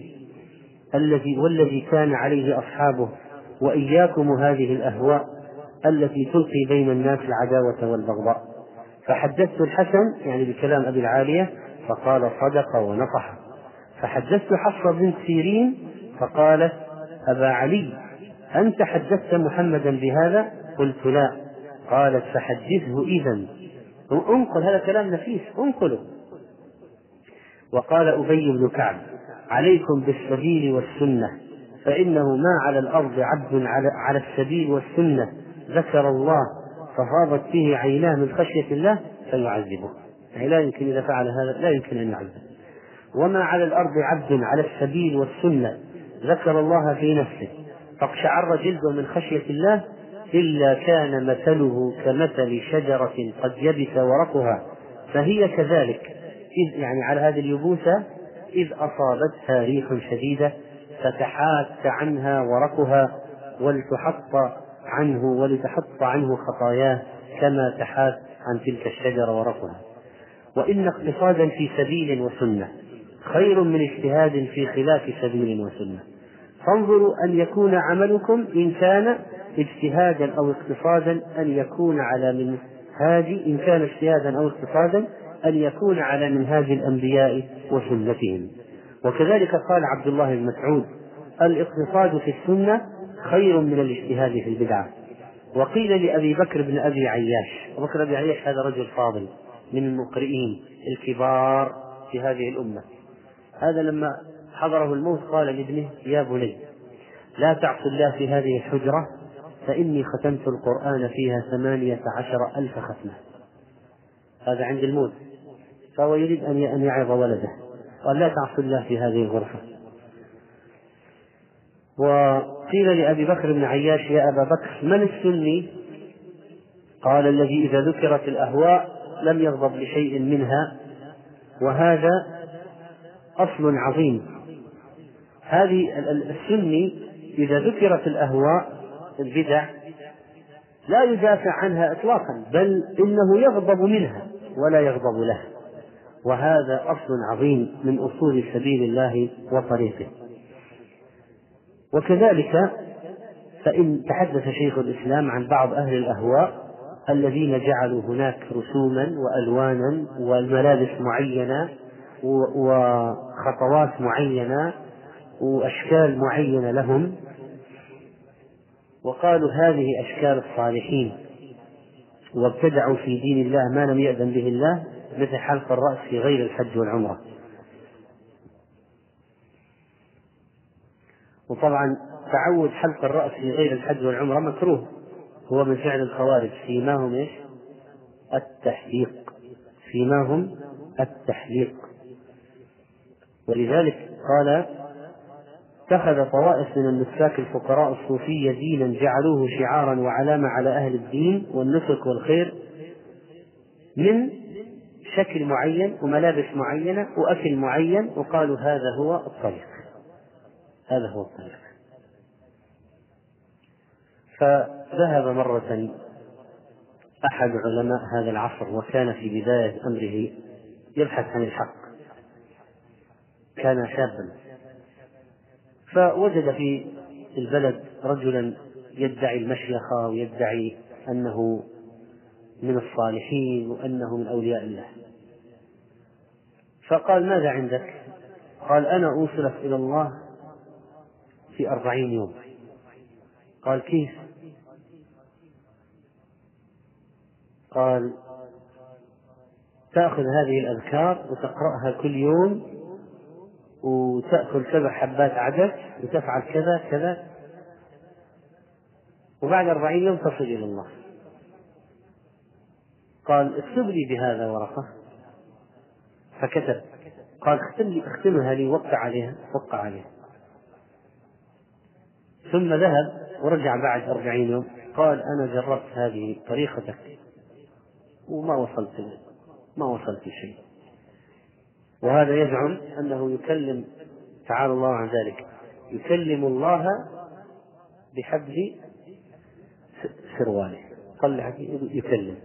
الذي والذي كان عليه أصحابه وإياكم هذه الأهواء التي تلقي بين الناس العداوة والبغضاء. فحدثت الحسن يعني بكلام أبي العالية فقال صدق ونصح. فحدثت حفصة بنت سيرين فقالت أبا علي أنت حدثت محمدا بهذا؟ قلت لا. قالت فحدثه إذا انقل هذا كلام نفيس انقله. وقال أبي بن كعب عليكم بالسبيل والسنة فإنه ما على الأرض عبد على, السبيل والسنة ذكر الله ففاضت به عيناه من خشية الله فيعذبه. يعني لا يمكن إذا فعل هذا لا يمكن أن يعذب. وما على الأرض عبد على السبيل والسنة ذكر الله في نفسه. فاقشعر جلده من خشية الله إلا كان مثله كمثل شجرة قد يبس ورقها فهي كذلك. إذ يعني على هذه اليبوسة إذ أصابتها ريح شديدة فتحات عنها ورقها ولتحط عنه ولتحط عنه خطاياه كما تحات عن تلك الشجرة ورقها. وإن اقتصادا في سبيل وسنة خير من اجتهاد في خلاف سبيل وسنة. فانظروا أن يكون عملكم إن كان اجتهادا أو اقتصادا أن يكون على منهاج إن كان اجتهادا أو اقتصادا أن يكون على منهاج الأنبياء وسنتهم. وكذلك قال عبد الله بن مسعود الإقتصاد في السنة خير من الاجتهاد في البدعة. وقيل لأبي بكر بن أبي عياش بكر بن عياش هذا رجل فاضل من المقرئين الكبار في هذه الأمة. هذا لما حضره الموت قال لابنه يا بني لا تعص الله في هذه الحجرة فإني ختمت القرآن فيها ثمانية عشر ألف ختمة. هذا عند الموت. فهو يريد أن أن يعظ ولده. قال لا تعص الله في هذه الغرفة. وقيل لأبي بكر بن عياش يا أبا بكر من السني؟ قال الذي إذا ذكرت الأهواء لم يغضب لشيء منها. وهذا أصل عظيم. هذه السني إذا ذكرت الأهواء البدع لا يدافع عنها إطلاقا بل إنه يغضب منها ولا يغضب لها. وهذا أصل عظيم من أصول سبيل الله وطريقه. وكذلك فإن تحدث شيخ الإسلام عن بعض أهل الأهواء الذين جعلوا هناك رسوما وألوانا وملابس معينة وخطوات معينة وأشكال معينة لهم وقالوا هذه أشكال الصالحين. وابتدعوا في دين الله ما لم يأذن به الله مثل حلق الرأس في غير الحج والعمرة. وطبعا تعود حلق الرأس في غير الحج والعمرة مكروه. هو من فعل الخوارج فيما هم إيش؟ التحليق. فيما هم التحليق. ولذلك قال اتخذ طوائف من النساك الفقراء الصوفية دينا جعلوه شعارا وعلامة على أهل الدين والنسك والخير من شكل معين وملابس معينة وأكل معين وقالوا هذا هو الطريق. هذا هو الطريق. فذهب مرة أحد علماء هذا العصر وكان في بداية أمره يبحث عن الحق. كان شابا. فوجد في البلد رجلا يدعي المشيخة ويدعي أنه من الصالحين وأنه من أولياء الله فقال ماذا عندك؟ قال أنا أوصلك إلى الله في أربعين يوم قال كيف؟ قال تأخذ هذه الأذكار وتقرأها كل يوم وتأكل سبع حبات عدس وتفعل كذا كذا. وبعد أربعين يوم تصل إلى الله. قال اكتب لي بهذا ورقة. فكتب. قال اختم لي اختمها لي وقع عليها وقع عليها. ثم ذهب ورجع بعد أربعين يوم. قال أنا جربت هذه طريقتك. وما وصلت ما وصلت شيء. وهذا يزعم أنه يكلم تعالى الله عن ذلك يكلم الله بحبل سرواله قال يكلم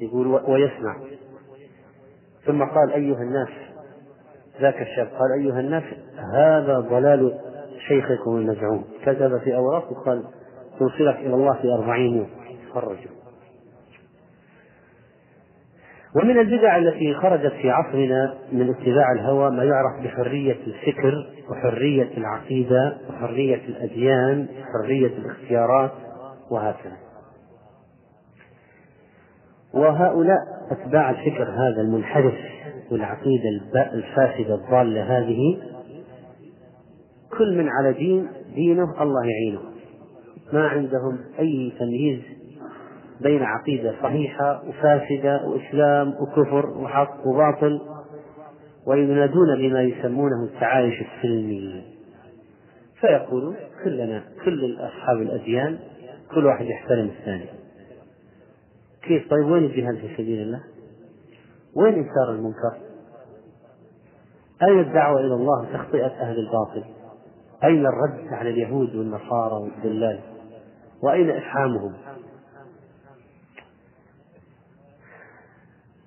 يقول ويسمع. ثم قال أيها الناس ذاك الشاب قال أيها الناس هذا ضلال شيخكم المزعوم. كتب في أوراق وقال توصلك إلى الله في أربعين يوم. خرجوا ومن البدع التي خرجت في عصرنا من اتباع الهوى ما يعرف بحرية الفكر وحرية العقيدة وحرية الأديان وحرية الاختيارات وهكذا. وهؤلاء أتباع الفكر هذا المنحرف والعقيدة الفاسدة الضالة هذه كل من على دين دينه الله يعينه. ما عندهم أي تمييز بين عقيدة صحيحة وفاسدة وإسلام وكفر وحق وباطل وينادون بما يسمونه التعايش السلمي فيقولون كلنا كل أصحاب الأديان كل واحد يحترم الثاني كيف طيب وين الجهاد في سبيل الله؟ وين إنكار المنكر؟ أين الدعوة إلى الله تخطئة أهل الباطل؟ أين الرد على اليهود والنصارى والدلال؟ وأين إفحامهم؟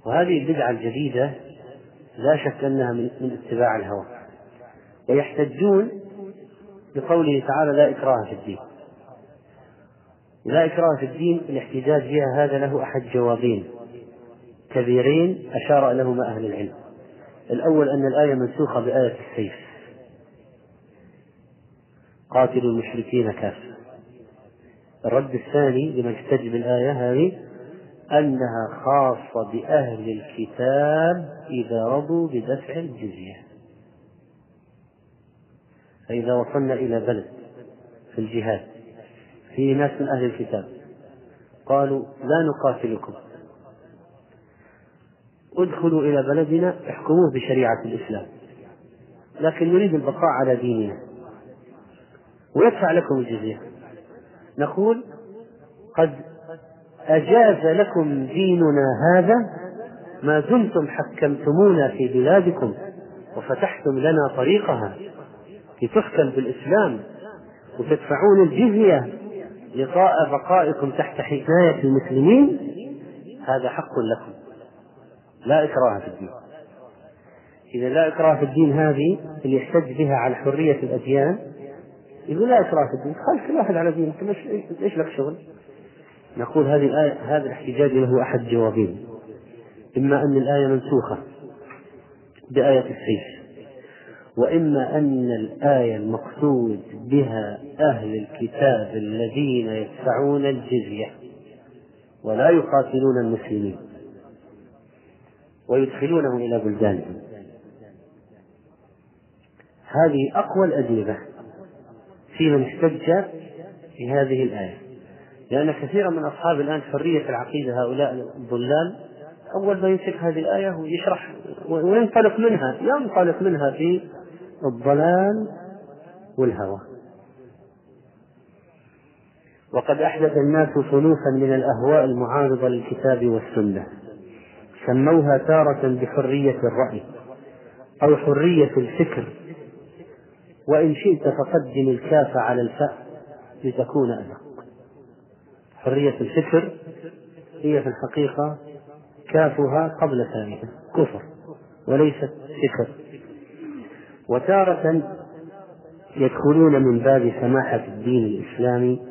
وهذه البدعة الجديدة لا شك أنها من, من اتباع الهوى. ويحتجون بقوله تعالى لا إكراه في الدين. لا إكراه في الدين الاحتجاج بها هذا له أحد جوابين كبيرين أشار لهما أهل العلم. الأول أن الآية منسوخة بآية السيف. قاتلوا المشركين كافة. الرد الثاني لمن احتج بالآية هذه أنها خاصة بأهل الكتاب إذا رضوا بدفع الجزية. فإذا وصلنا إلى بلد في الجهاد فيه ناس من أهل الكتاب قالوا لا نقاتلكم. ادخلوا إلى بلدنا احكموه بشريعة الإسلام. لكن نريد البقاء على ديننا. ويدفع لكم الجزية. نقول قد أجاز لكم ديننا هذا؟ ما دمتم حكمتمونا في بلادكم وفتحتم لنا طريقها لتحكم بالإسلام وتدفعون الجزية لقاء بقائكم تحت حماية المسلمين؟ هذا حق لكم. لا إكراه في الدين. إذا لا إكراه في الدين هذه اللي يحتج بها على حرية الأديان يقول لا إكراه في الدين. خلي كل واحد على دينه إيش لك شغل؟ نقول هذه الآية هذا الاحتجاج له أحد جوابين. إما أن الآية منسوخة بآية السيف وإما أن الآية المقصود بها أهل الكتاب الذين يدفعون الجزية ولا يقاتلون المسلمين ويدخلونهم إلى بلدانهم. هذه أقوى الأجوبة في من احتج بهذه الآية. لأن كثيرا من أصحاب الآن حرية العقيدة هؤلاء الضلال أول ما يمسك هذه الآية ويشرح وينطلق منها ينطلق منها في الضلال والهوى. وقد أحدث الناس صنوفا من الأهواء المعارضة للكتاب والسنة. سموها تارة بحرية الرأي أو حرية الفكر. وإن شئت فقدم الكاف على الفاء لتكون أدق. حرية الفكر هي في الحقيقة كافها قبل ثانية كفر وليست فكر وتارة يدخلون من باب سماحة الدين الإسلامي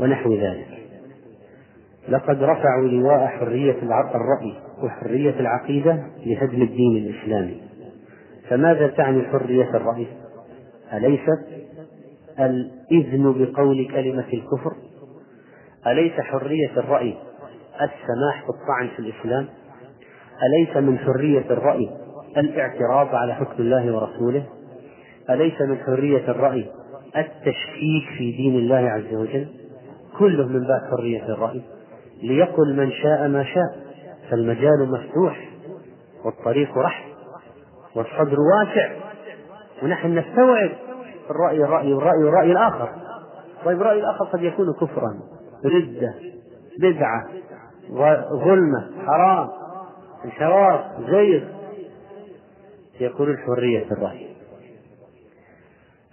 ونحو ذلك لقد رفعوا لواء حرية الرأي وحرية العقيدة لهدم الدين الإسلامي فماذا تعني حرية الرأي؟ أليست الإذن بقول كلمة الكفر؟ أليس حرية الرأي السماح بالطعن في الإسلام؟ أليس من حرية الرأي الاعتراض على حكم الله ورسوله؟ أليس من حرية الرأي التشكيك في دين الله عز وجل؟ كله من باب حرية الرأي. ليقل من شاء ما شاء فالمجال مفتوح والطريق رحب والصدر واسع ونحن نستوعب الرأي الرأي والرأي والرأي الآخر. طيب الرأي الآخر قد يكون كفرا. ردة بدعة ظلمة حرام انحراف زيغ يقول حرية الرأي.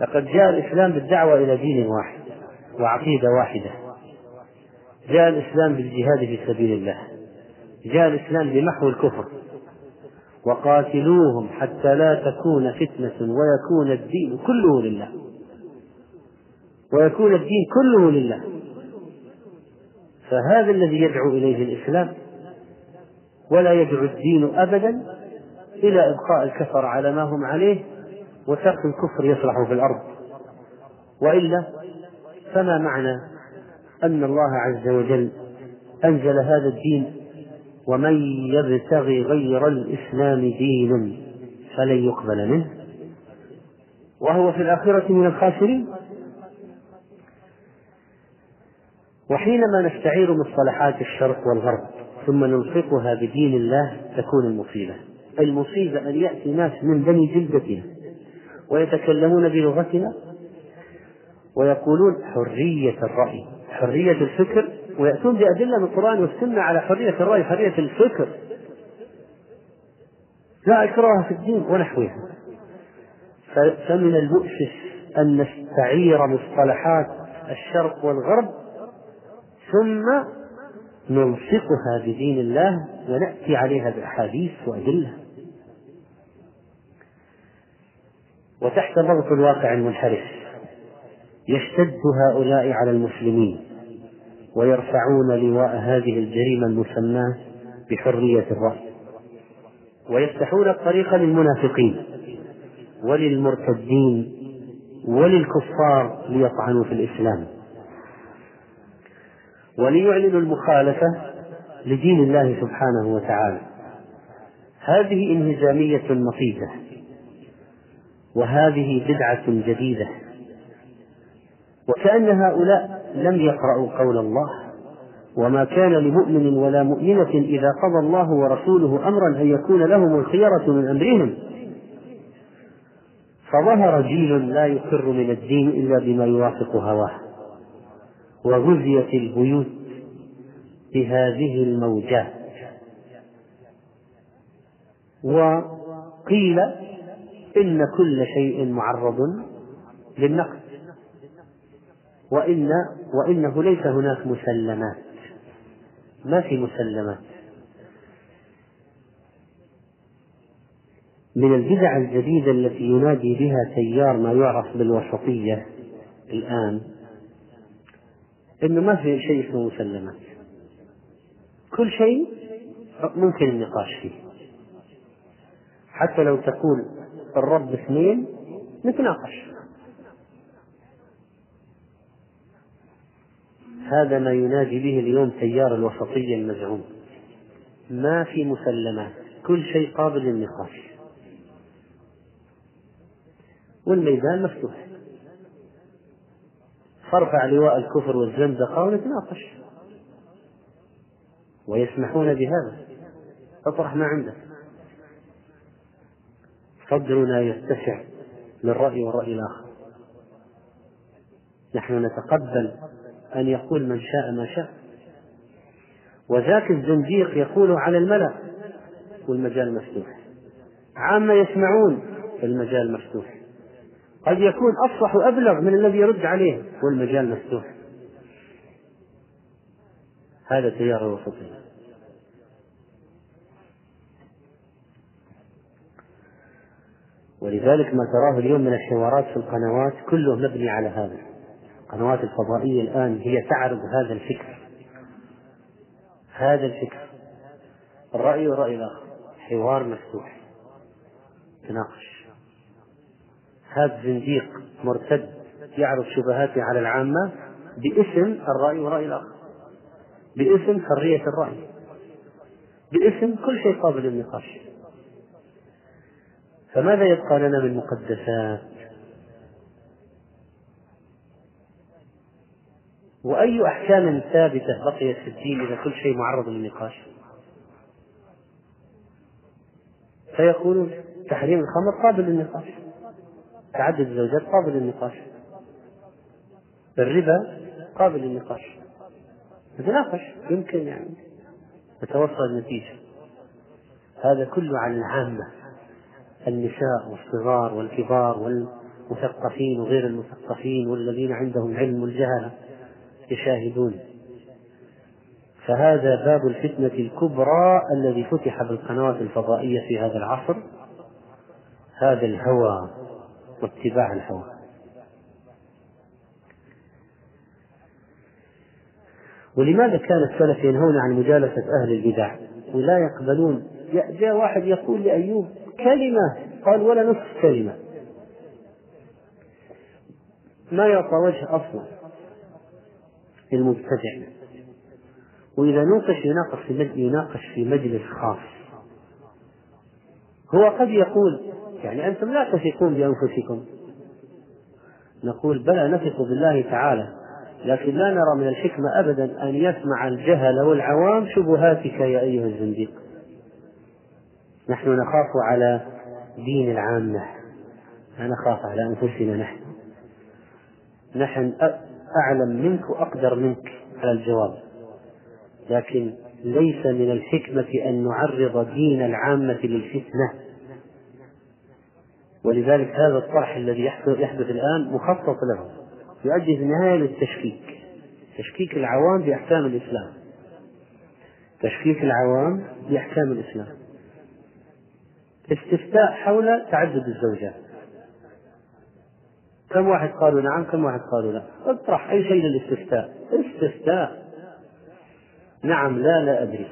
لقد جاء الإسلام بالدعوة إلى دين واحد وعقيدة واحدة. جاء الإسلام بالجهاد في سبيل الله. جاء الإسلام بمحو الكفر. وقاتلوهم حتى لا تكون فتنة ويكون الدين كله لله. ويكون الدين كله لله. فهذا الذي يدعو إليه الإسلام ولا يدعو الدين أبدا إلى إبقاء الكفر على ما هم عليه وترك الكفر يصلح في الأرض. وإلا فما معنى أن الله عز وجل أنزل هذا الدين ومن يبتغي غير الإسلام دين فلن يقبل منه؟ وهو في الآخرة من الخاسرين؟ وحينما نستعير مصطلحات الشرق والغرب ثم نلصقها بدين الله تكون المصيبة. المصيبة أن يأتي ناس من بني جلدتنا ويتكلمون بلغتنا ويقولون حرية الرأي حرية الفكر ويأتون بأدلة من القرآن والسنة على حرية الرأي حرية الفكر. لا إكراه في الدين ونحوها. فمن المؤسف أن نستعير مصطلحات الشرق والغرب ثم نلصقها بدين الله ونأتي عليها بأحاديث وأدلة. وتحت ضغط الواقع المنحرف يشتد هؤلاء على المسلمين ويرفعون لواء هذه الجريمة المسماة بحرية الرأي. ويفتحون الطريق للمنافقين وللمرتدين وللكفار ليطعنوا في الإسلام. وليعلنوا المخالفة لدين الله سبحانه وتعالى. هذه انهزامية مصيبة وهذه بدعة جديدة. وكأن هؤلاء لم يقرأوا قول الله وما كان لمؤمن ولا مؤمنة إذا قضى الله ورسوله أمرا أن يكون لهم الخيرة من أمرهم. فظهر جيل لا يقر من الدين إلا بما يوافق هواه. وغزيت البيوت بهذه الموجات وقيل إن كل شيء معرض للنقد. وإن وإنه ليس هناك مسلمات. ما في مسلمات. من البدع الجديدة التي ينادي بها تيار ما يعرف بالوسطية الآن إنه ما في شيء اسمه مسلمات كل شيء ممكن النقاش فيه. حتى لو تقول الرب اثنين نتناقش. هذا ما ينادي به اليوم تيار الوسطية المزعوم. ما في مسلمات كل شيء قابل للنقاش. والميدان مفتوح. فارفع لواء الكفر والزندقة ونتناقش. ويسمحون بهذا. اطرح ما عندك. صدرنا يتسع للرأي والرأي الآخر. نحن نتقبل أن يقول من شاء ما شاء. وذاك الزنديق يقول على الملأ والمجال مفتوح. عامة يسمعون المجال مفتوح. قد يكون أفصح وأبلغ من الذي يرد عليه. والمجال مفتوح. هذا تيار الوسطية ولذلك ما تراه اليوم من الحوارات في القنوات كله مبني على هذا. القنوات الفضائية الآن هي تعرض هذا الفكر. هذا الفكر. الرأي والرأي الآخر. حوار مفتوح. تناقش. هذا زنديق مرتد يعرض شبهاته على العامة باسم الرأي والرأي الآخر. باسم حرية الرأي. باسم كل شيء قابل للنقاش. فماذا يبقى لنا من مقدسات؟ وأي أحكام ثابتة بقيت في الدين إذا كل شيء معرض للنقاش؟ فيقولون تحريم الخمر قابل للنقاش. تعدد الزوجات قابل للنقاش. الربا قابل للنقاش. نتناقش يمكن يعني نتوصل لنتيجة هذا كله عن العامة. النساء والصغار والكبار والمثقفين وغير المثقفين والذين عندهم علم الجهلة يشاهدون. فهذا باب الفتنة الكبرى الذي فتح بالقنوات الفضائية في هذا العصر. هذا الهوى. واتباع الهوى. ولماذا كان السلف ينهون عن مجالسة أهل البدع؟ ولا يقبلون. جاء واحد يقول لأيوب كلمة قال ولا نصف كلمة. ما يعطى وجه أصلا المبتدع وإذا نوقش يناقش في يناقش في مجلس خاص. هو قد يقول يعني أنتم لا تثقون بأنفسكم. نقول بلى نثق بالله تعالى لكن لا نرى من الحكمة أبدا أن يسمع الجهل والعوام شبهاتك يا أيها الزنديق. نحن نخاف على دين العامة لا نخاف على أنفسنا نحن. نحن أعلم منك وأقدر منك على الجواب. لكن ليس من الحكمة أن نعرض دين العامة للفتنة. ولذلك هذا الطرح الذي يحدث الآن مخطط له. يؤدي في النهاية للتشكيك. تشكيك العوام بأحكام الإسلام. تشكيك العوام بأحكام الإسلام. استفتاء حول تعدد الزوجات. كم واحد قالوا نعم كم واحد قالوا لا. اطرح أي شيء للاستفتاء. استفتاء. نعم لا لا أدري.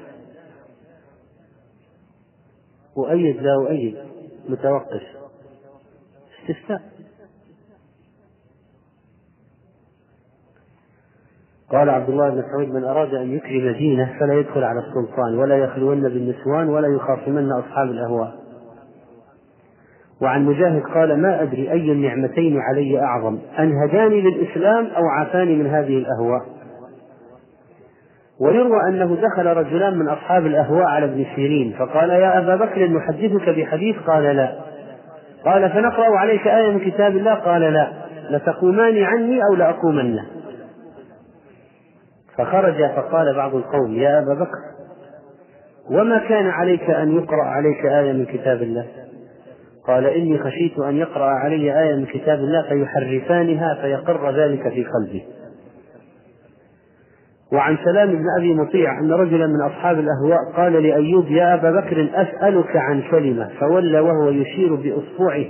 وأيد لا أؤيد متوقف. استفتاء. قال عبد الله بن مسعود من أراد أن يكرم دينه فلا يدخل على السلطان ولا يخلون بالنسوان ولا يخاصمن أصحاب الأهواء. وعن مجاهد قال ما أدري أي النعمتين علي أعظم أن هداني للإسلام أو عافاني من هذه الأهواء. ويروى أنه دخل رجلان من أصحاب الأهواء على ابن سيرين فقال يا أبا بكر نحدثك بحديث؟ قال لا. قال فنقرأ عليك آية من كتاب الله. قال لا. لتقومان عني أو لأقومن. فخرج فقال بعض القوم يا أبا بكر وما كان عليك أن يقرأ عليك آية من كتاب الله؟ قال إني خشيت أن يقرأ علي آية من كتاب الله فيحرفانها فيقر ذلك في قلبي. وعن سلام بن أبي مطيع أن رجلا من أصحاب الأهواء قال لأيوب يا أبا بكر أسألك عن كلمة. فولى وهو يشير بإصبعه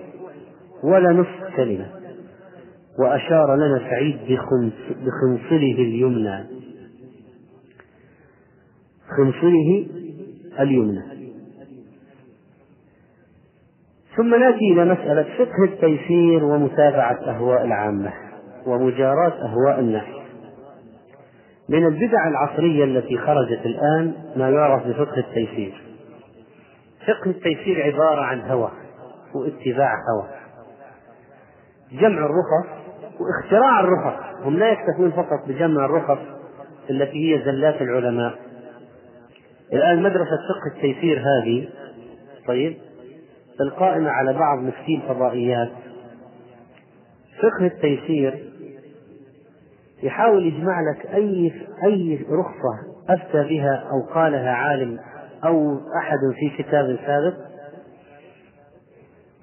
ولا نصف كلمة. وأشار لنا سعيد بخنصله اليمنى. خنصره اليمنى. ثم نأتي إلى مسألة فقه التيسير ومتابعة أهواء العامة ومجاراه أهواء الناس من البدع العصرية التي خرجت الآن ما يعرف بفقه التيسير. فقه التيسير عبارة عن هوى واتباع هوى. جمع الرخص واختراع الرخص. هم لا يكتفون فقط بجمع الرخص التي هي زلات العلماء. الآن مدرسة فقه التيسير هذه طيب القائمة على بعض مفتي الفضائيات فقه التيسير يحاول يجمع لك أي أي رخصة أفتى بها أو قالها عالم أو أحد في كتاب سابق.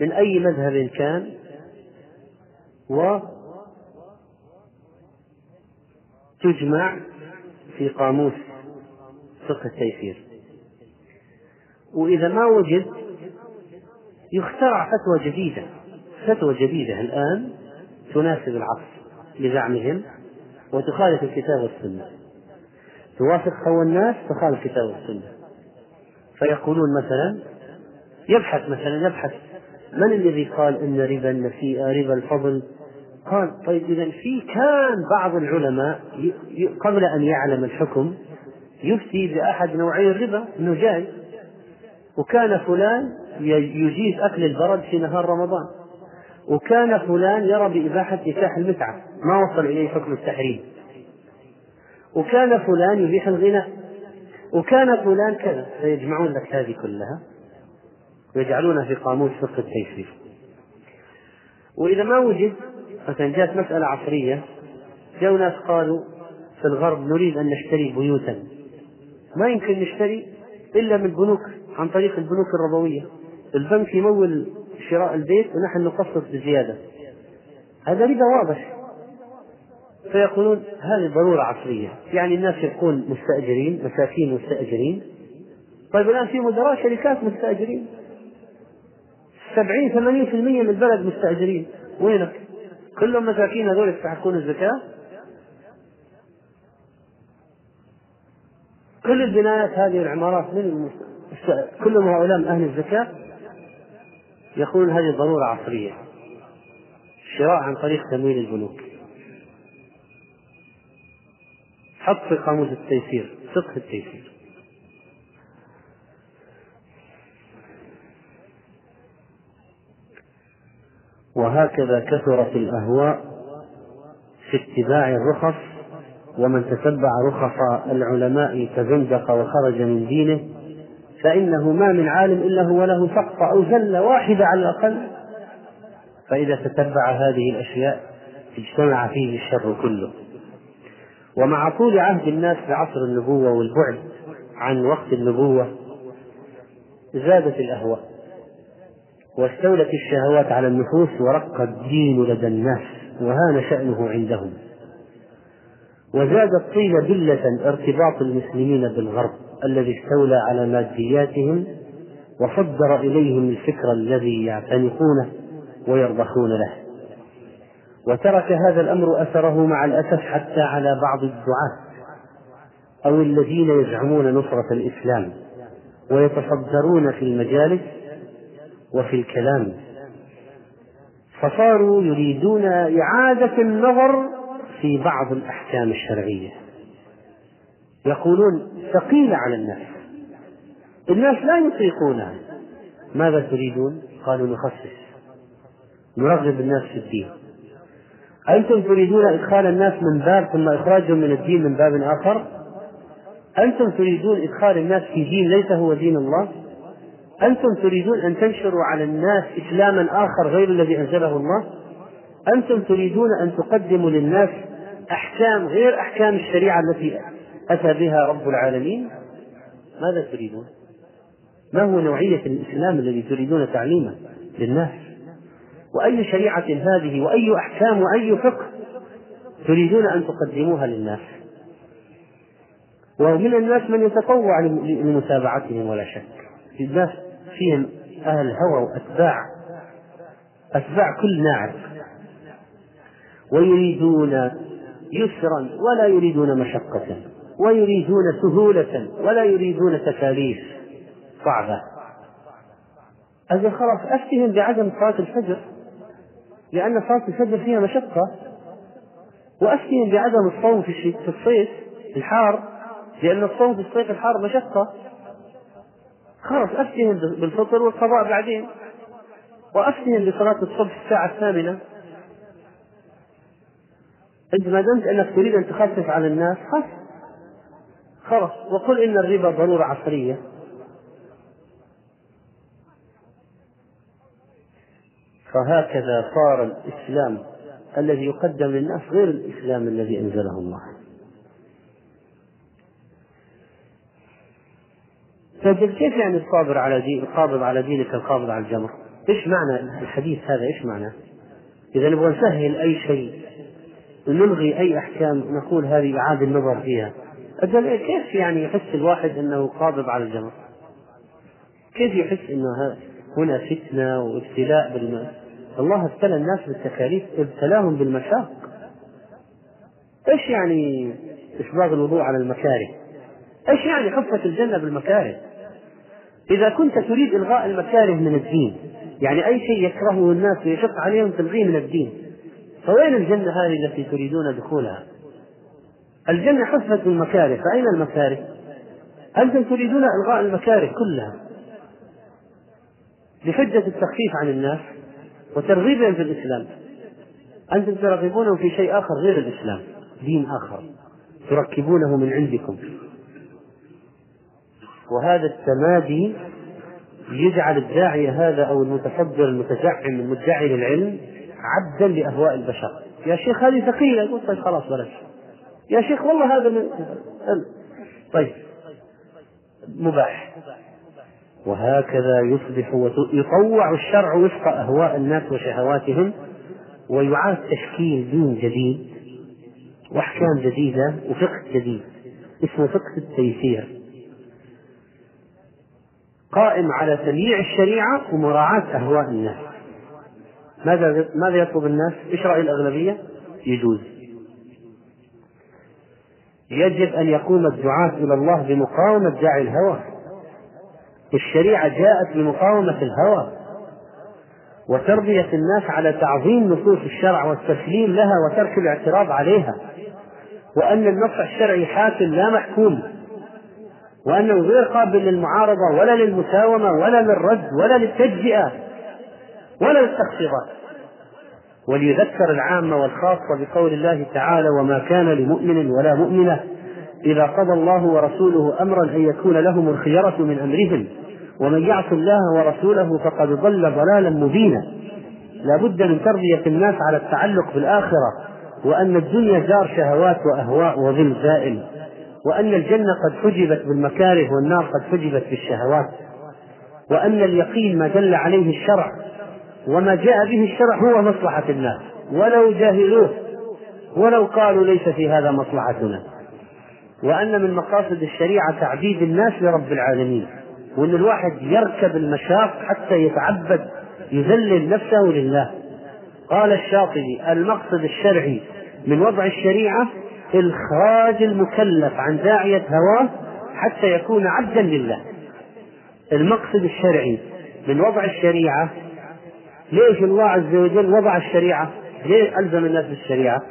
من أي مذهب كان؟ و تجمع في قاموس فقه التيسير. وإذا ما وجد يخترع فتوى جديدة. فتوى جديدة الآن تناسب العصر بزعمهم وتخالف الكتاب والسنة. توافق هوى الناس تخالف الكتاب والسنة. فيقولون مثلا يبحث مثلا يبحث من الذي قال إن ربا النسيئة ربا الفضل؟ قال طيب اذا في كان بعض العلماء قبل أن يعلم الحكم يفتي بأحد نوعي الربا أنه جائز وكان فلان يجيز أكل البرد في نهار رمضان. وكان فلان يرى بإباحة نكاح المتعة. ما وصل إليه حكم التحريم. وكان فلان يبيح الغناء وكان فلان كذا. فيجمعون لك هذه كلها. ويجعلونها في قاموس فقه التيسير. وإذا ما وجد مثلا جاءت مسألة عصرية. جاءوا ناس قالوا في الغرب نريد أن نشتري بيوتا. ما يمكن نشتري إلا من البنوك عن طريق البنوك الربوية. البنك يمول شراء البيت ونحن نقسط بزيادة. هذا ربا واضح. فيقولون هذه ضرورة عصرية. يعني الناس يكون مستأجرين مساكين مستأجرين. طيب الآن في مدراء شركات مستأجرين. سبعين ثمانين في المية من البلد مستأجرين. وينك؟ كلهم مساكين هذول يستحقون الزكاة؟ كل البنايات هذه العمارات من كلهم هؤلاء من أهل الزكاة؟ يقولون هذه ضرورة عصرية. الشراء عن طريق تمويل البنوك. حط في قاموس التيسير فقه التيسير. وهكذا كثرت الأهواء في اتباع الرخص ومن تتبع رخص العلماء تزندق وخرج من دينه فإنه ما من عالم إلا هو له سقطة أو زلة واحدة على الأقل. فإذا تتبع هذه الأشياء اجتمع فيه الشر كله. ومع طول عهد الناس بعصر النبوة والبعد عن وقت النبوة زادت الأهواء واستولت الشهوات على النفوس ورق الدين لدى الناس وهان شأنه عندهم. وزادت طيلة بلة ارتباط المسلمين بالغرب الذي استولى على مادياتهم وصدر إليهم الفكر الذي يعتنقونه ويرضخون له. وترك هذا الأمر أثره مع الأسف حتى على بعض الدعاة أو الذين يزعمون نصرة الإسلام ويتصدرون في المجالس وفي الكلام. فصاروا يريدون إعادة النظر في بعض الأحكام الشرعية. يقولون ثقيلة على الناس. الناس لا يطيقونها ماذا تريدون؟ قالوا نخصص. نرغب الناس في الدين. أنتم تريدون إدخال الناس من باب ثم إخراجهم من الدين من باب آخر أنتم تريدون إدخال الناس في دين ليس هو دين الله أنتم تريدون أن تنشروا على الناس إسلاما آخر غير الذي أنزله الله أنتم تريدون أن تقدموا للناس أحكام غير أحكام الشريعة التي أتى بها رب العالمين ماذا تريدون؟ ما هو نوعية الإسلام الذي تريدون تعليمه للناس؟ وأي شريعة هذه وأي أحكام وأي فقه تريدون أن تقدموها للناس. ومن الناس من يتطوع لمتابعتهم ولا شك. الناس فيهم أهل هوى وأتباع. أتباع كل ناعم. ويريدون يسرا ولا يريدون مشقة ويريدون سهولة ولا يريدون تكاليف. صعبة. أجل خلاص أفتهم بعدم صلاة الفجر. لأن صلاة الفجر فيها مشقة. وأفتهم بعدم الصوم في الصيف الحار لأن الصوم في الصيف الحار مشقة. خلاص أفتهم بالفطر والقضاء بعدين. وأفتهم بصلاة الصبح الساعة الثامنة. أنت ما دمت أنك تريد أن تخفف على الناس خف خلاص. وقل إن الربا ضرورة عصرية. فهكذا صار الإسلام الذي يقدم للناس غير الإسلام الذي أنزله الله طيب كيف يعني الصابر على دين القابض على دينك القابض على الجمر؟ إيش معنى الحديث هذا؟ إيش معناه؟ إذا نبغى نسهل أي شيء ونلغي أي أحكام نقول هذه إعادة النظر فيها أجل كيف يعني يحس الواحد أنه قابض على الجمر؟ كيف يحس أنه هنا فتنة وابتلاء بالماء؟ الله ابتلى الناس بالتكاليف ابتلاهم بالمشاق إيش يعني اسباغ الوضوء على المكاره؟ إيش يعني حفة الجنة بالمكاره؟ إذا كنت تريد إلغاء المكاره من الدين يعني أي شيء يكرهه الناس ويشق عليهم تلغيه من الدين فوين الجنة هذه التي تريدون دخولها؟ الجنة حفة المكاره فأين المكاره؟ أنتم تريدون إلغاء المكاره كلها بحجة التخفيف عن الناس وترغيبهم في الإسلام. أنتم ترغبونهم في شيء آخر غير الإسلام دين آخر. تركبونه من عندكم. وهذا التمادي يجعل الداعية هذا أو المتصدر المتزعم المدعي للعلم عبدا لأهواء البشر. يا شيخ هذه ثقيلة. يقول طيب خلاص بلاش. يا شيخ والله هذا من طيب. مباح. وهكذا يصبح يطوع الشرع وفق أهواء الناس وشهواتهم ويعاد تشكيل دين جديد وأحكام جديدة وفقه جديد اسمه فقه التيسير قائم على تمييع الشريعة ومراعاة أهواء الناس ماذا ماذا يطلب الناس؟ إيش رأي الأغلبية؟ يجوز يجب أن يقوم الدعاة إلى الله بمقاومة داعي الهوى الشريعة جاءت لمقاومة الهوى وتربية الناس على تعظيم نصوص الشرع والتسليم لها وترك الاعتراض عليها وأن النص الشرعي حاكم لا محكوم وأنه غير قابل للمعارضة ولا للمساومة ولا للرد ولا للتجزئة ولا للتخفيضات. وليذكر العامة والخاصة بقول الله تعالى وما كان لمؤمن ولا مؤمنة إذا قضى الله ورسوله أمرا أن يكون لهم الخيرة من أمرهم ومن يعص الله ورسوله فقد ضل ضلالا مبينا. لا بد من تربية الناس على التعلق بالآخرة وأن الدنيا دار شهوات وأهواء وظل زائل وأن الجنة قد حجبت بالمكاره والنار قد حجبت بالشهوات وأن اليقين ما دل عليه الشرع وما جاء به الشرع هو مصلحة الناس ولو جاهلوه ولو قالوا ليس في هذا مصلحتنا. وأن من مقاصد الشريعة تعبيد الناس لرب العالمين. وأن الواحد يركب المشاق حتى يتعبد يذلل نفسه لله. قال الشاطبي المقصد الشرعي من وضع الشريعة إخراج المكلف عن داعية هواه حتى يكون عبدا لله. المقصد الشرعي من وضع الشريعة ليش الله عز وجل وضع الشريعة؟ ليه ألزم الناس بالشريعة؟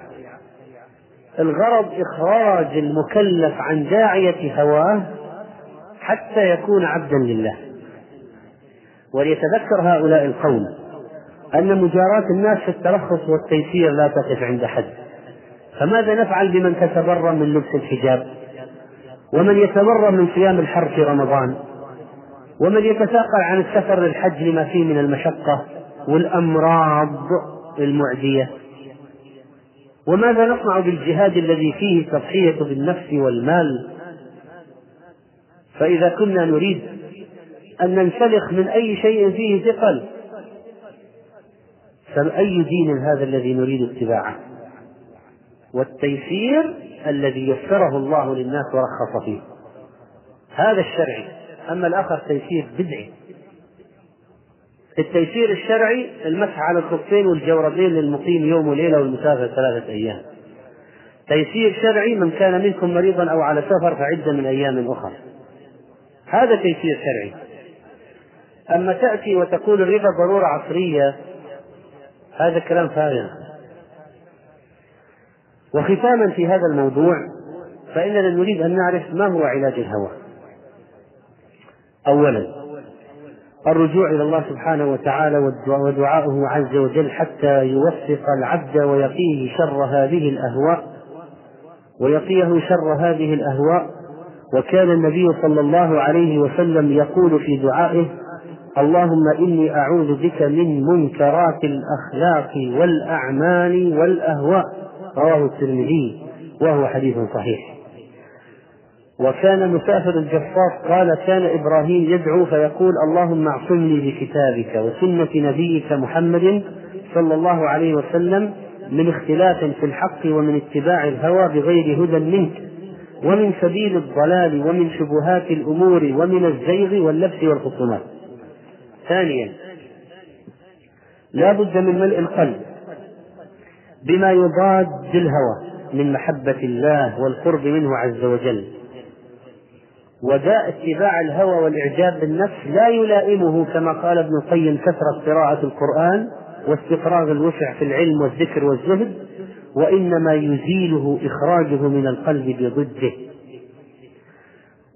الغرض إخراج المكلف عن داعية هواه حتى يكون عبدا لله. وليتذكر هؤلاء القوم أن مجاراة الناس في الترخص والتيسير لا تقف عند حد. فماذا نفعل بمن تتبرى من لبس الحجاب؟ ومن يتبرى من صيام الحر في رمضان؟ ومن يتثاقل عن السفر للحج لما فيه من المشقة والأمراض المعدية؟ وماذا نصنع بالجهاد الذي فيه تضحية بالنفس والمال فإذا كنا نريد أن ننسلخ من أي شيء فيه ثقل فأي دين هذا الذي نريد اتباعه؟ والتيسير الذي يسره الله للناس ورخص فيه. هذا الشرعي. أما الآخر تيسير بدعي. التيسير الشرعي المسح على الخفين والجوربين للمقيم يوم وليلة والمسافر ثلاثة أيام. تيسير شرعي من كان منكم مريضا أو على سفر فعدة من أيام أخرى هذا تيسير شرعي. أما تأتي وتقول الربا ضرورة عصرية هذا كلام فارغ. وختاما في هذا الموضوع فإننا نريد أن نعرف ما هو علاج الهوى. أولا الرجوع إلى الله سبحانه وتعالى ودعاؤه عز وجل حتى يوفق العبد ويقيه شر هذه الأهواء ويقيه شر هذه الأهواء وكان النبي صلى الله عليه وسلم يقول في دعائه اللهم إني أعوذ بك من منكرات الأخلاق والأعمال والأهواء. رواه الترمذي وهو حديث صحيح. وكان مسافر الجفاف قال كان إبراهيم يدعو فيقول اللهم اعصمني بكتابك وسنة نبيك محمد صلى الله عليه وسلم من اختلاف في الحق ومن اتباع الهوى بغير هدى منك ومن سبيل الضلال ومن شبهات الأمور ومن الزيغ واللبس والخصومات. ثانيا لا بد من ملء القلب بما يضاد الهوى من محبة الله والقرب منه عز وجل. وداء اتباع الهوى والإعجاب بالنفس لا يلائمه كما قال ابن القيم كثرة قراءة القرآن واستفراغ الوسع في العلم والذكر والزهد. وإنما يزيله إخراجه من القلب بضده.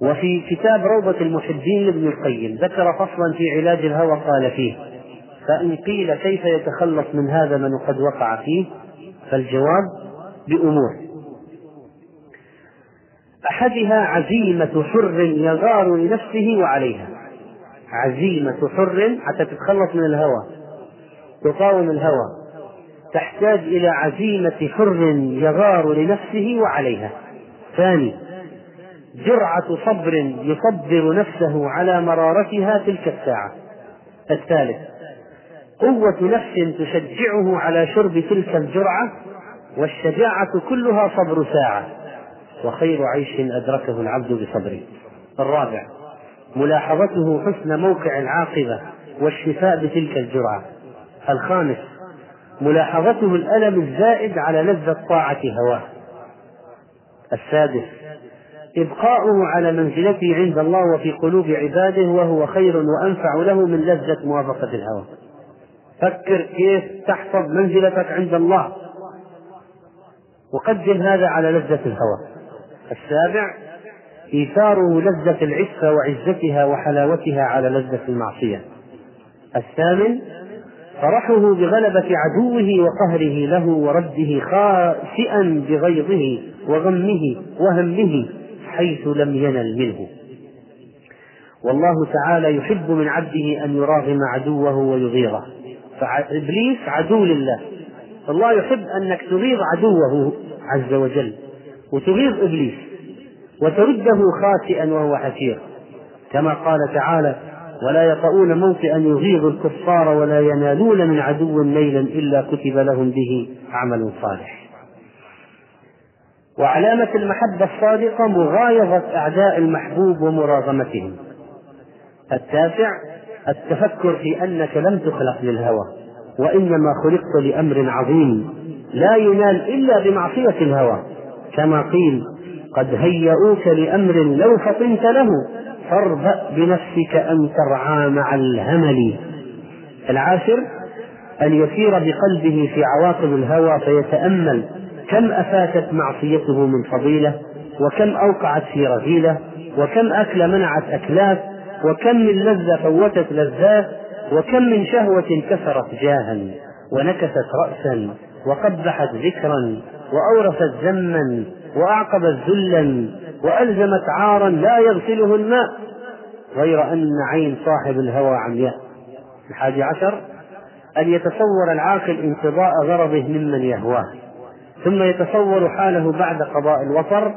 وفي كتاب روضة المحبين لابن القيم ذكر فصلا في علاج الهوى قال فيه فإن قيل كيف يتخلص من هذا من قد وقع فيه فالجواب بأمور. أحدها عزيمة حر يغار لنفسه وعليها. عزيمة حر حتى تتخلص من الهوى تقاوم الهوى. تحتاج إلى عزيمة حر يغار لنفسه وعليها. ثاني جرعة صبر يصبر نفسه على مرارتها تلك الساعة الثالث قوة نفس تشجعه على شرب تلك الجرعة والشجاعة كلها صبر ساعة. وخير عيش أدركه العبد بصبره. الرابع ملاحظته حسن موقع العاقبة والشفاء بتلك الجرعة. الخامس ملاحظته الألم الزائد على لذة طاعة هواه. السادس إبقاؤه على منزلته عند الله وفي قلوب عباده وهو خير وأنفع له من لذة موافقة الهوى. فكر كيف تحفظ منزلتك عند الله. وقدم هذا على لذة الهوى. السابع إيثاره لذة العفة وعزتها وحلاوتها على لذة المعصية. الثامن فرحه بغلبة عدوه وقهره له ورده خاسئا بغيظه وغمه وهمه حيث لم ينل منه. والله تعالى يحب من عبده أن يراغم عدوه ويغيظه. فإبليس عدو لله. الله يحب أنك تغيظ عدوه عز وجل وتغيظ إبليس وترده خاسئا وهو حسير. كما قال تعالى ولا يطؤون موطئا يغيظ الكفار ولا ينالون من عدو نيلا إلا كتب لهم به عمل صالح. وعلامة المحبة الصادقة مغايظة أعداء المحبوب ومراغمتهم. التاسع التفكر في أنك لم تخلق للهوى وإنما خلقت لأمر عظيم لا ينال إلا بمعصية الهوى. كما قيل قد هيئوك لأمر لو فطنت له فاربأ بنفسك أن ترعى مع الهمل. العاشر أن يسير بقلبه في عواقب الهوى فيتأمل. كم أفاتت معصيته من فضيلة؟ وكم أوقعت في رذيلة؟ وكم أكل منعت أكلات؟ وكم من لذة فوتت لذات؟ وكم من شهوة كسرت جاها ونكست رأسا؟ وقبحت ذكرا وأورثت ذما وأعقبت ذلا وألزمت عارا لا يغسله الماء غير أن عين صاحب الهوى عمياء الحادي عشر أن يتصور العاقل انقضاء غرضه ممن يهواه ثم يتصور حاله بعد قضاء الوطر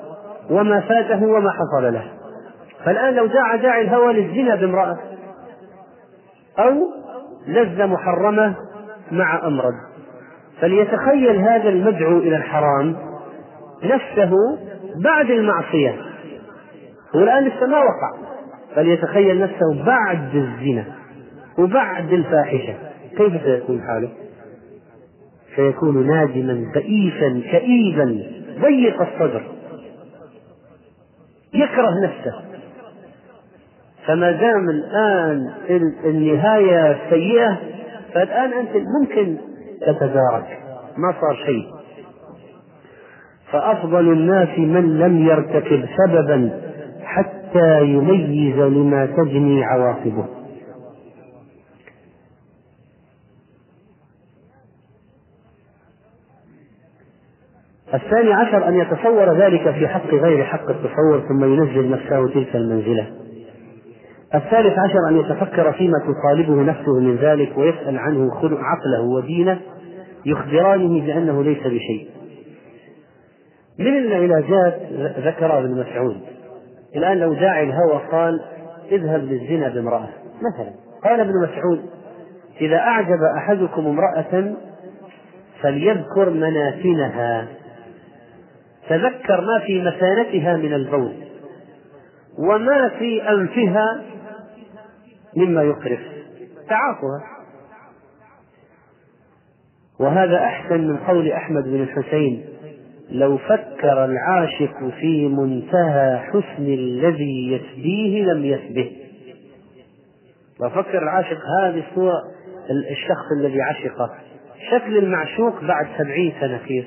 وما فاته وما حصل له. فالآن لو دعا داعي الهوى للزنا بامرأة أو لذ محرمة مع أمرد فليتخيل هذا المدعو إلى الحرام نفسه بعد المعصية. هو الآن لسه ما وقع فليتخيل نفسه بعد الزنا وبعد الفاحشة. كيف سيكون حاله؟ سيكون نادما بئيسا كئيبا ضيق الصدر. يكره نفسه. فما دام الآن النهاية سيئة فالآن أنت ممكن تتدارك. ما صار شيء. فأفضل الناس من لم يرتكب سببا حتى يميز لما تجني عواقبه. الثاني عشر أن يتصور ذلك في حق غير حق التصور ثم ينزل نفسه تلك المنزلة. الثالث عشر أن يتفكر فيما تطالبه نفسه من ذلك ويسأل عنه عقله ودينه يخبرانه بأنه ليس بشيء. من العلاجات ذكر ابن مسعود. الآن لو داعي الهوى قال اذهب للزنا بامرأة. مثلا. قال ابن مسعود إذا أعجب أحدكم امرأة فليذكر منافنها تذكر ما في مثانتها من البول وما في أنفها مما يقرف. تعافها وهذا أحسن من قول أحمد بن الحسين لو فكر العاشق في منتهى حسن الذي يسبيه لم يسبه. لو فكر العاشق هذه الصورة الشخص الذي عشقه شكل المعشوق بعد سبعين سنة كيف؟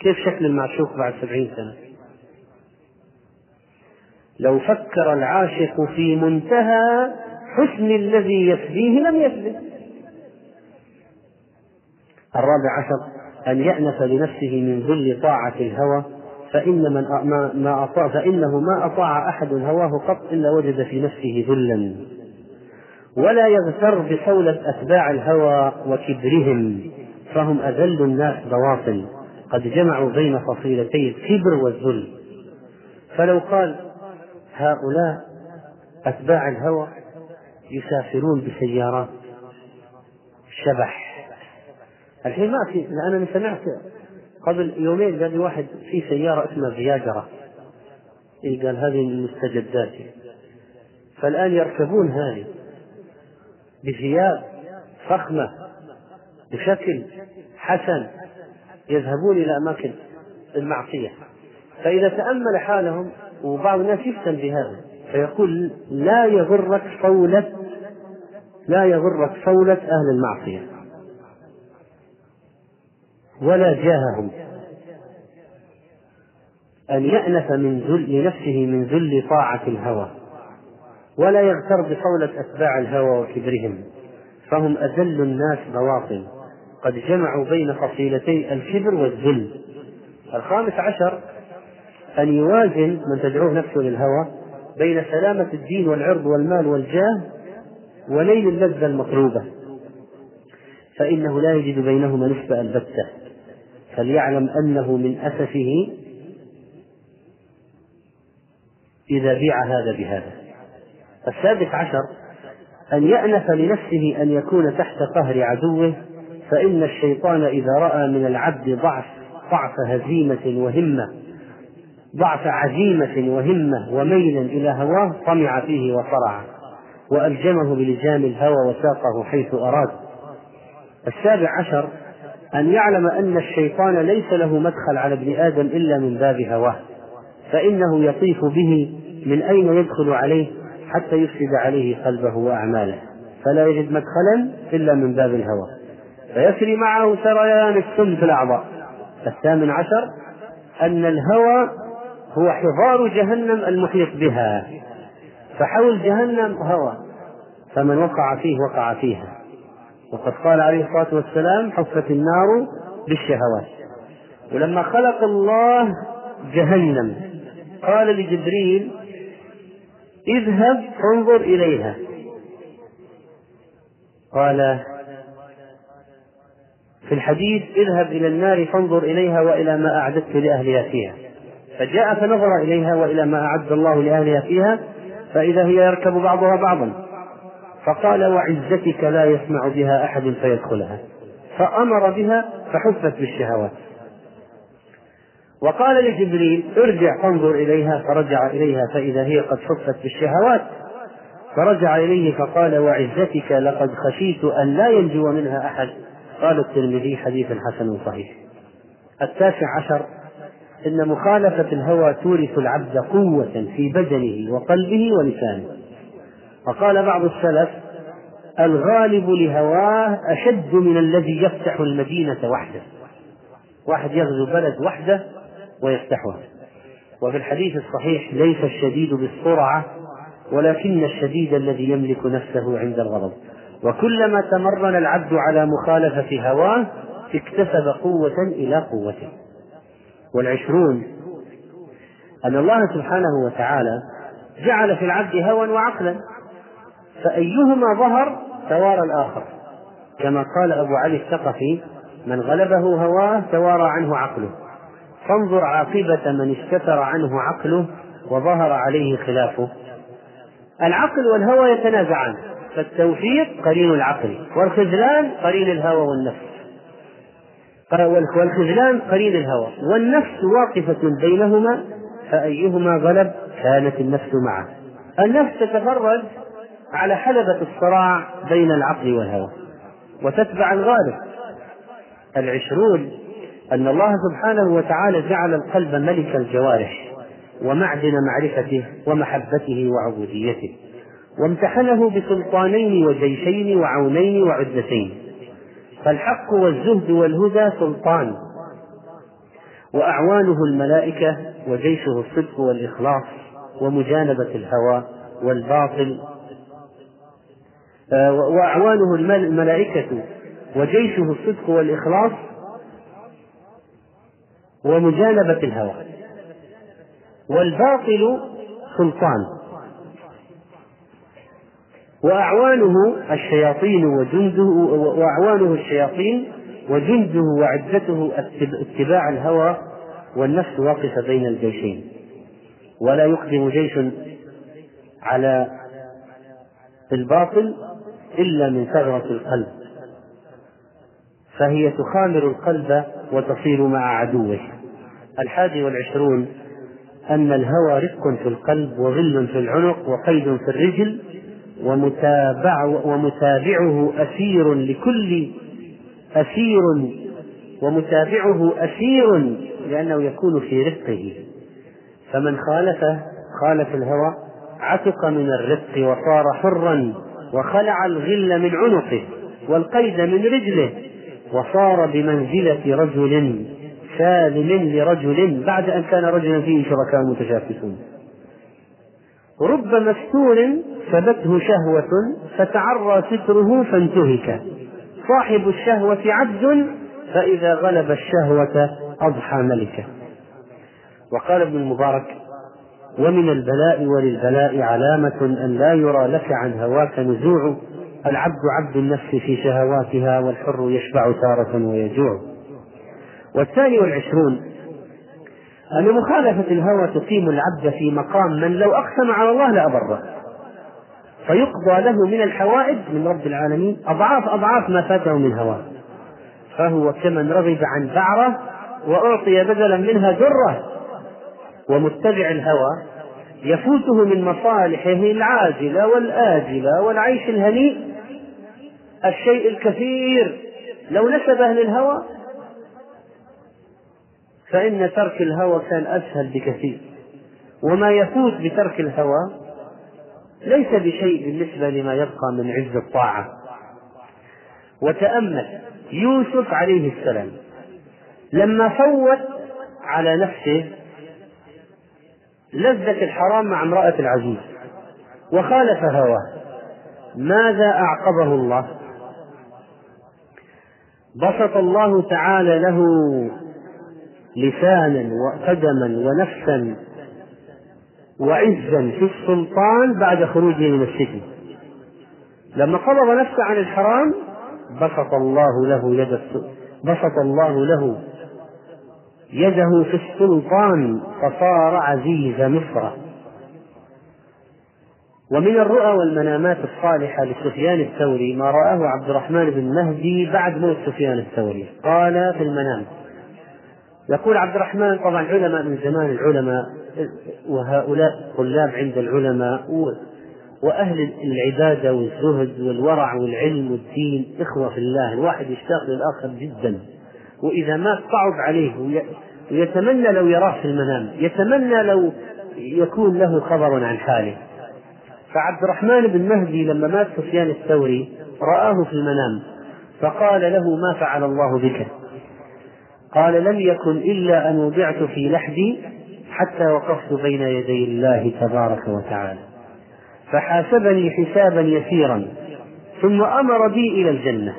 كيف شكل المعشوق بعد سبعين سنة؟ لو فكر العاشق في منتهى حسن الذي يسبيه لم يسبه. الرابع عشر أن يأنف لنفسه من ذل طاعة الهوى فإن من ما, أطاع فإنه ما أطاع أحد هواه قط إلا وجد في نفسه ذلا. ولا يغتر بقولة أتباع الهوى وكبرهم فهم أذل الناس بواطل. قد جمعوا بين فصيلتي الكبر والذل. فلو قال هؤلاء أتباع الهوى يسافرون بسيارات شبح. الحين ما في أنا سمعت قبل يومين قال لي واحد في سيارة اسمها فياجرا. إيه قال هذه من مستجدات فالآن يركبون هذه بثياب فخمة بشكل حسن يذهبون إلى أماكن المعصية. فإذا تأمل حالهم وبعض الناس يفتن بهذا فيقول لا يغرك صولة لا يغرك صولة أهل المعصية. ولا جاههم. أن يأنف من ذل لنفسه من ذل طاعة الهوى. ولا يغتر بصولة أتباع الهوى وكبرهم. فهم أذل الناس بواطن. قد جمعوا بين فصيلتي الكبر والذل. الخامس عشر أن يوازن من تدعوه نفسه للهوى بين سلامة الدين والعرض والمال والجاه ونيل اللذة المطلوبة. فإنه لا يجد بينهما نسبة البتة. فليعلم أنه من أسفه إذا بيع هذا بهذا. السادس عشر أن يأنف لنفسه أن يكون تحت قهر عدوه فإن الشيطان إذا رأى من العبد ضعف ضعف هزيمة وهمة ضعف عزيمة وهمة وميلا إلى هواه طمع فيه وصرعه وألجمه بلجام الهوى وساقه حيث أراد. السابع عشر أن يعلم أن الشيطان ليس له مدخل على ابن آدم إلا من باب هواه فإنه يطيف به من أين يدخل عليه حتى يفسد عليه قلبه وأعماله فلا يجد مدخلا إلا من باب الهوى. فيسري معه سريان السم في الأعضاء. الثامن عشر أن الهوى هو حضار جهنم المحيط بها فحول جهنم هوى فمن وقع فيه وقع فيها. وقد قال عليه الصلاة والسلام حفت النار بالشهوات. ولما خلق الله جهنم قال لجبريل اذهب فانظر إليها. قال في الحديث اذهب إلى النار فانظر إليها وإلى ما أعددت لأهلها فيها. فجاء فنظر إليها وإلى ما أعد الله لأهلها فيها فإذا هي يركب بعضها بعضا. فقال وعزتك لا يسمع بها أحد فيدخلها. فأمر بها فحفت بالشهوات. وقال لجبريل ارجع فانظر إليها فرجع إليها فإذا هي قد حفت بالشهوات. فرجع إليه فقال وعزتك لقد خشيت أن لا ينجو منها أحد. قال الترمذي حديث حسن صحيح. التاسع عشر. إن مخالفة الهوى تورث العبد قوة في بدنه وقلبه ولسانه. وقال بعض السلف الغالب لهواه أشد من الذي يفتح المدينة وحده. واحد يغزو بلد وحده ويفتحها. وفي الحديث الصحيح ليس الشديد بالسرعة ولكن الشديد الذي يملك نفسه عند الغضب. وكلما تمرن العبد على مخالفة هواه اكتسب قوة إلى قوته. والعشرون أن الله سبحانه وتعالى جعل في العبد هوى وعقلا. فأيهما ظهر توارى الآخر؟ كما قال أبو علي الثقفي من غلبه هواه توارى عنه عقله. فانظر عاقبة من استتر عنه عقله وظهر عليه خلافه. العقل والهوى يتنازعان فالتوفيق قرين العقل والخذلان قرين الهوى والنفس. والخذلان قرين الهوى والنفس واقفة بينهما فأيهما غلب كانت النفس معه. النفس تتفرج على حلبة الصراع بين العقل والهوى وتتبع الغالب. العشرون أن الله سبحانه وتعالى جعل القلب ملك الجوارح ومعدن معرفته ومحبته وعبوديته وامتحنه بسلطانين وجيشين وعونين وعدتين. فالحق والزهد والهدى سلطان وأعوانه الملائكة وجيشه الصدق والإخلاص ومجانبة الهوى والباطل وأعوانه الملائكة وجيشه الصدق والإخلاص ومجانبة الهوى. والباطل سلطان. وأعوانه الشياطين وجنده وأعوانه الشياطين وجنده وعدته اتباع الهوى والنفس واقفة بين الجيشين. ولا يقدم جيش على الباطل إلا من ثغرة القلب. فهي تخامر القلب وتصير مع عدوه. الحادي والعشرون أن الهوى رق في القلب وظل في العنق وقيد في الرجل ومتابع ومتابعه أسير لكل أسير ومتابعه أسير لأنه يكون في رقه فمن خالفه خالف الهوى عتق من الرق وصار حرا وخلع الغل من عنقه والقيد من رجله وصار بمنزلة رجل سالم لرجل بعد أن كان رجلا فيه شركاء متشاكسون. رب مستور فبته شهوة فتعرى ستره فانتهك. صاحب الشهوة عبد فإذا غلب الشهوة أضحى ملكا وقال ابن المبارك ومن البلاء وللبلاء علامة أن لا يرى لك عن هواك نزوع. العبد عبد النفس في شهواتها والحر يشبع تارة ويجوع. والثاني والعشرون أن مخالفة الهوى تقيم العبد في مقام من لو أقسم على الله لأبره فيقضى له من الحوائج من رب العالمين أضعاف أضعاف ما فاته من هواه. فهو كمن رغب عن بعرة وأعطي بدلا منها درة ومتبع الهوى يفوته من مصالحه العاجلة والآجلة والعيش الهنيء. الشيء الكثير لو نسبه للهوى فإن ترك الهوى كان أسهل بكثير. وما يفوت بترك الهوى ليس بشيء بالنسبة لما يبقى من عز الطاعة. وتأمل يوسف عليه السلام لما فوت على نفسه لذة الحرام مع امرأة العزيز. وخالف هواه. ماذا أعقبه الله؟ بسط الله تعالى له لسانا وقدما ونفسا وعزا في السلطان بعد خروجه من السجن. لما قبض نفسه عن الحرام بسط الله له يد بسط الله له يده في السلطان فصار عزيز مصر ومن الرؤى والمنامات الصالحة لسفيان الثوري ما رآه عبد الرحمن بن مهدي بعد موت سفيان الثوري. قال في المنام. يقول عبد الرحمن طبعا علماء من زمان العلماء وهؤلاء طلاب عند العلماء وأهل العبادة والزهد والورع والعلم والدين إخوة في الله الواحد يشتاق للآخر جدا. وإذا مات صعب عليه ويتمنى لو يراه في المنام يتمنى لو يكون له خبر عن حاله. فعبد الرحمن بن مهدي لما مات سفيان الثوري رآه في المنام فقال له ما فعل الله بك؟ قال لم يكن إلا أن وضعت في لحدي حتى وقفت بين يدي الله تبارك وتعالى. فحاسبني حسابا يسيرا ثم أمر بي إلى الجنة.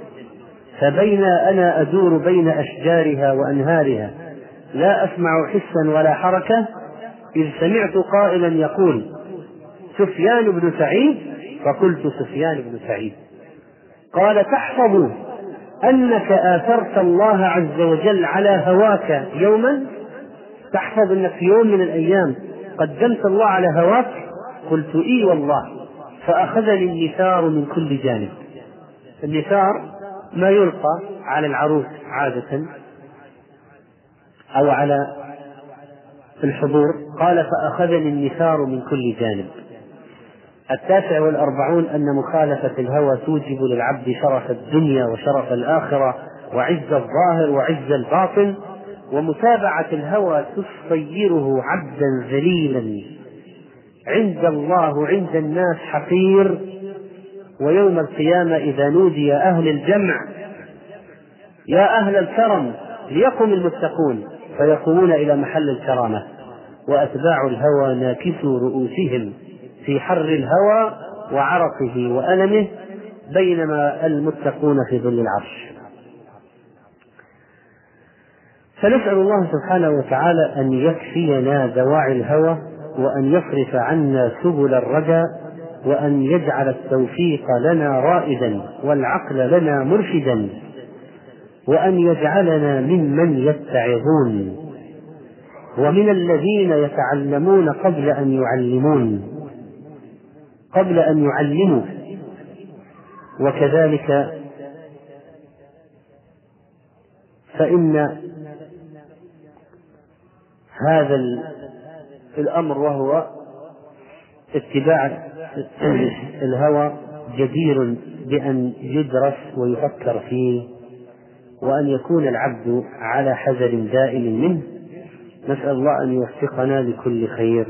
فبينا أنا أدور بين أشجارها وأنهارها. لا أسمع حسا ولا حركة إذ سمعت قائلا يقول سفيان بن سعيد؟ فقلت سفيان بن سعيد. قال تحفظ أنك آثرت الله عز وجل على هواك يوما؟ تحفظ أنك في يوم من الأيام قدمت الله على هواك؟ قلت إي والله. فأخذني النثار من كل جانب. النثار ما يلقى على العروس عادة أو على الحضور قال فأخذني النثار من كل جانب. التاسع والأربعون أن مخالفة الهوى توجب للعبد شرف الدنيا وشرف الآخرة وعز الظاهر وعز الباطن ومتابعة الهوى تصيره عبدا ذليلا عند الله وعند الناس حقير ويوم القيامة إذا نودي أهل الجمع يا أهل الكرم ليقم المتقون فيقومون إلى محل الكرامة وأتباع الهوى ناكسوا رؤوسهم في حر الهوى وعرقه وألمه بينما المتقون في ظل العرش. فنسأل الله سبحانه وتعالى أن يكفينا دواعي الهوى وأن يصرف عنا سبل الرجاء وأن يجعل التوفيق لنا رائدا والعقل لنا مرشدا وأن يجعلنا ممن يتعظون ومن الذين يتعلمون قبل أن يعلمون قبل أن يعلموا. وكذلك فإن هذا الأمر وهو اتباع الهوى جدير بأن يدرس ويفكر فيه وأن يكون العبد على حذر دائم منه. نسأل الله أن يوفقنا لكل خير.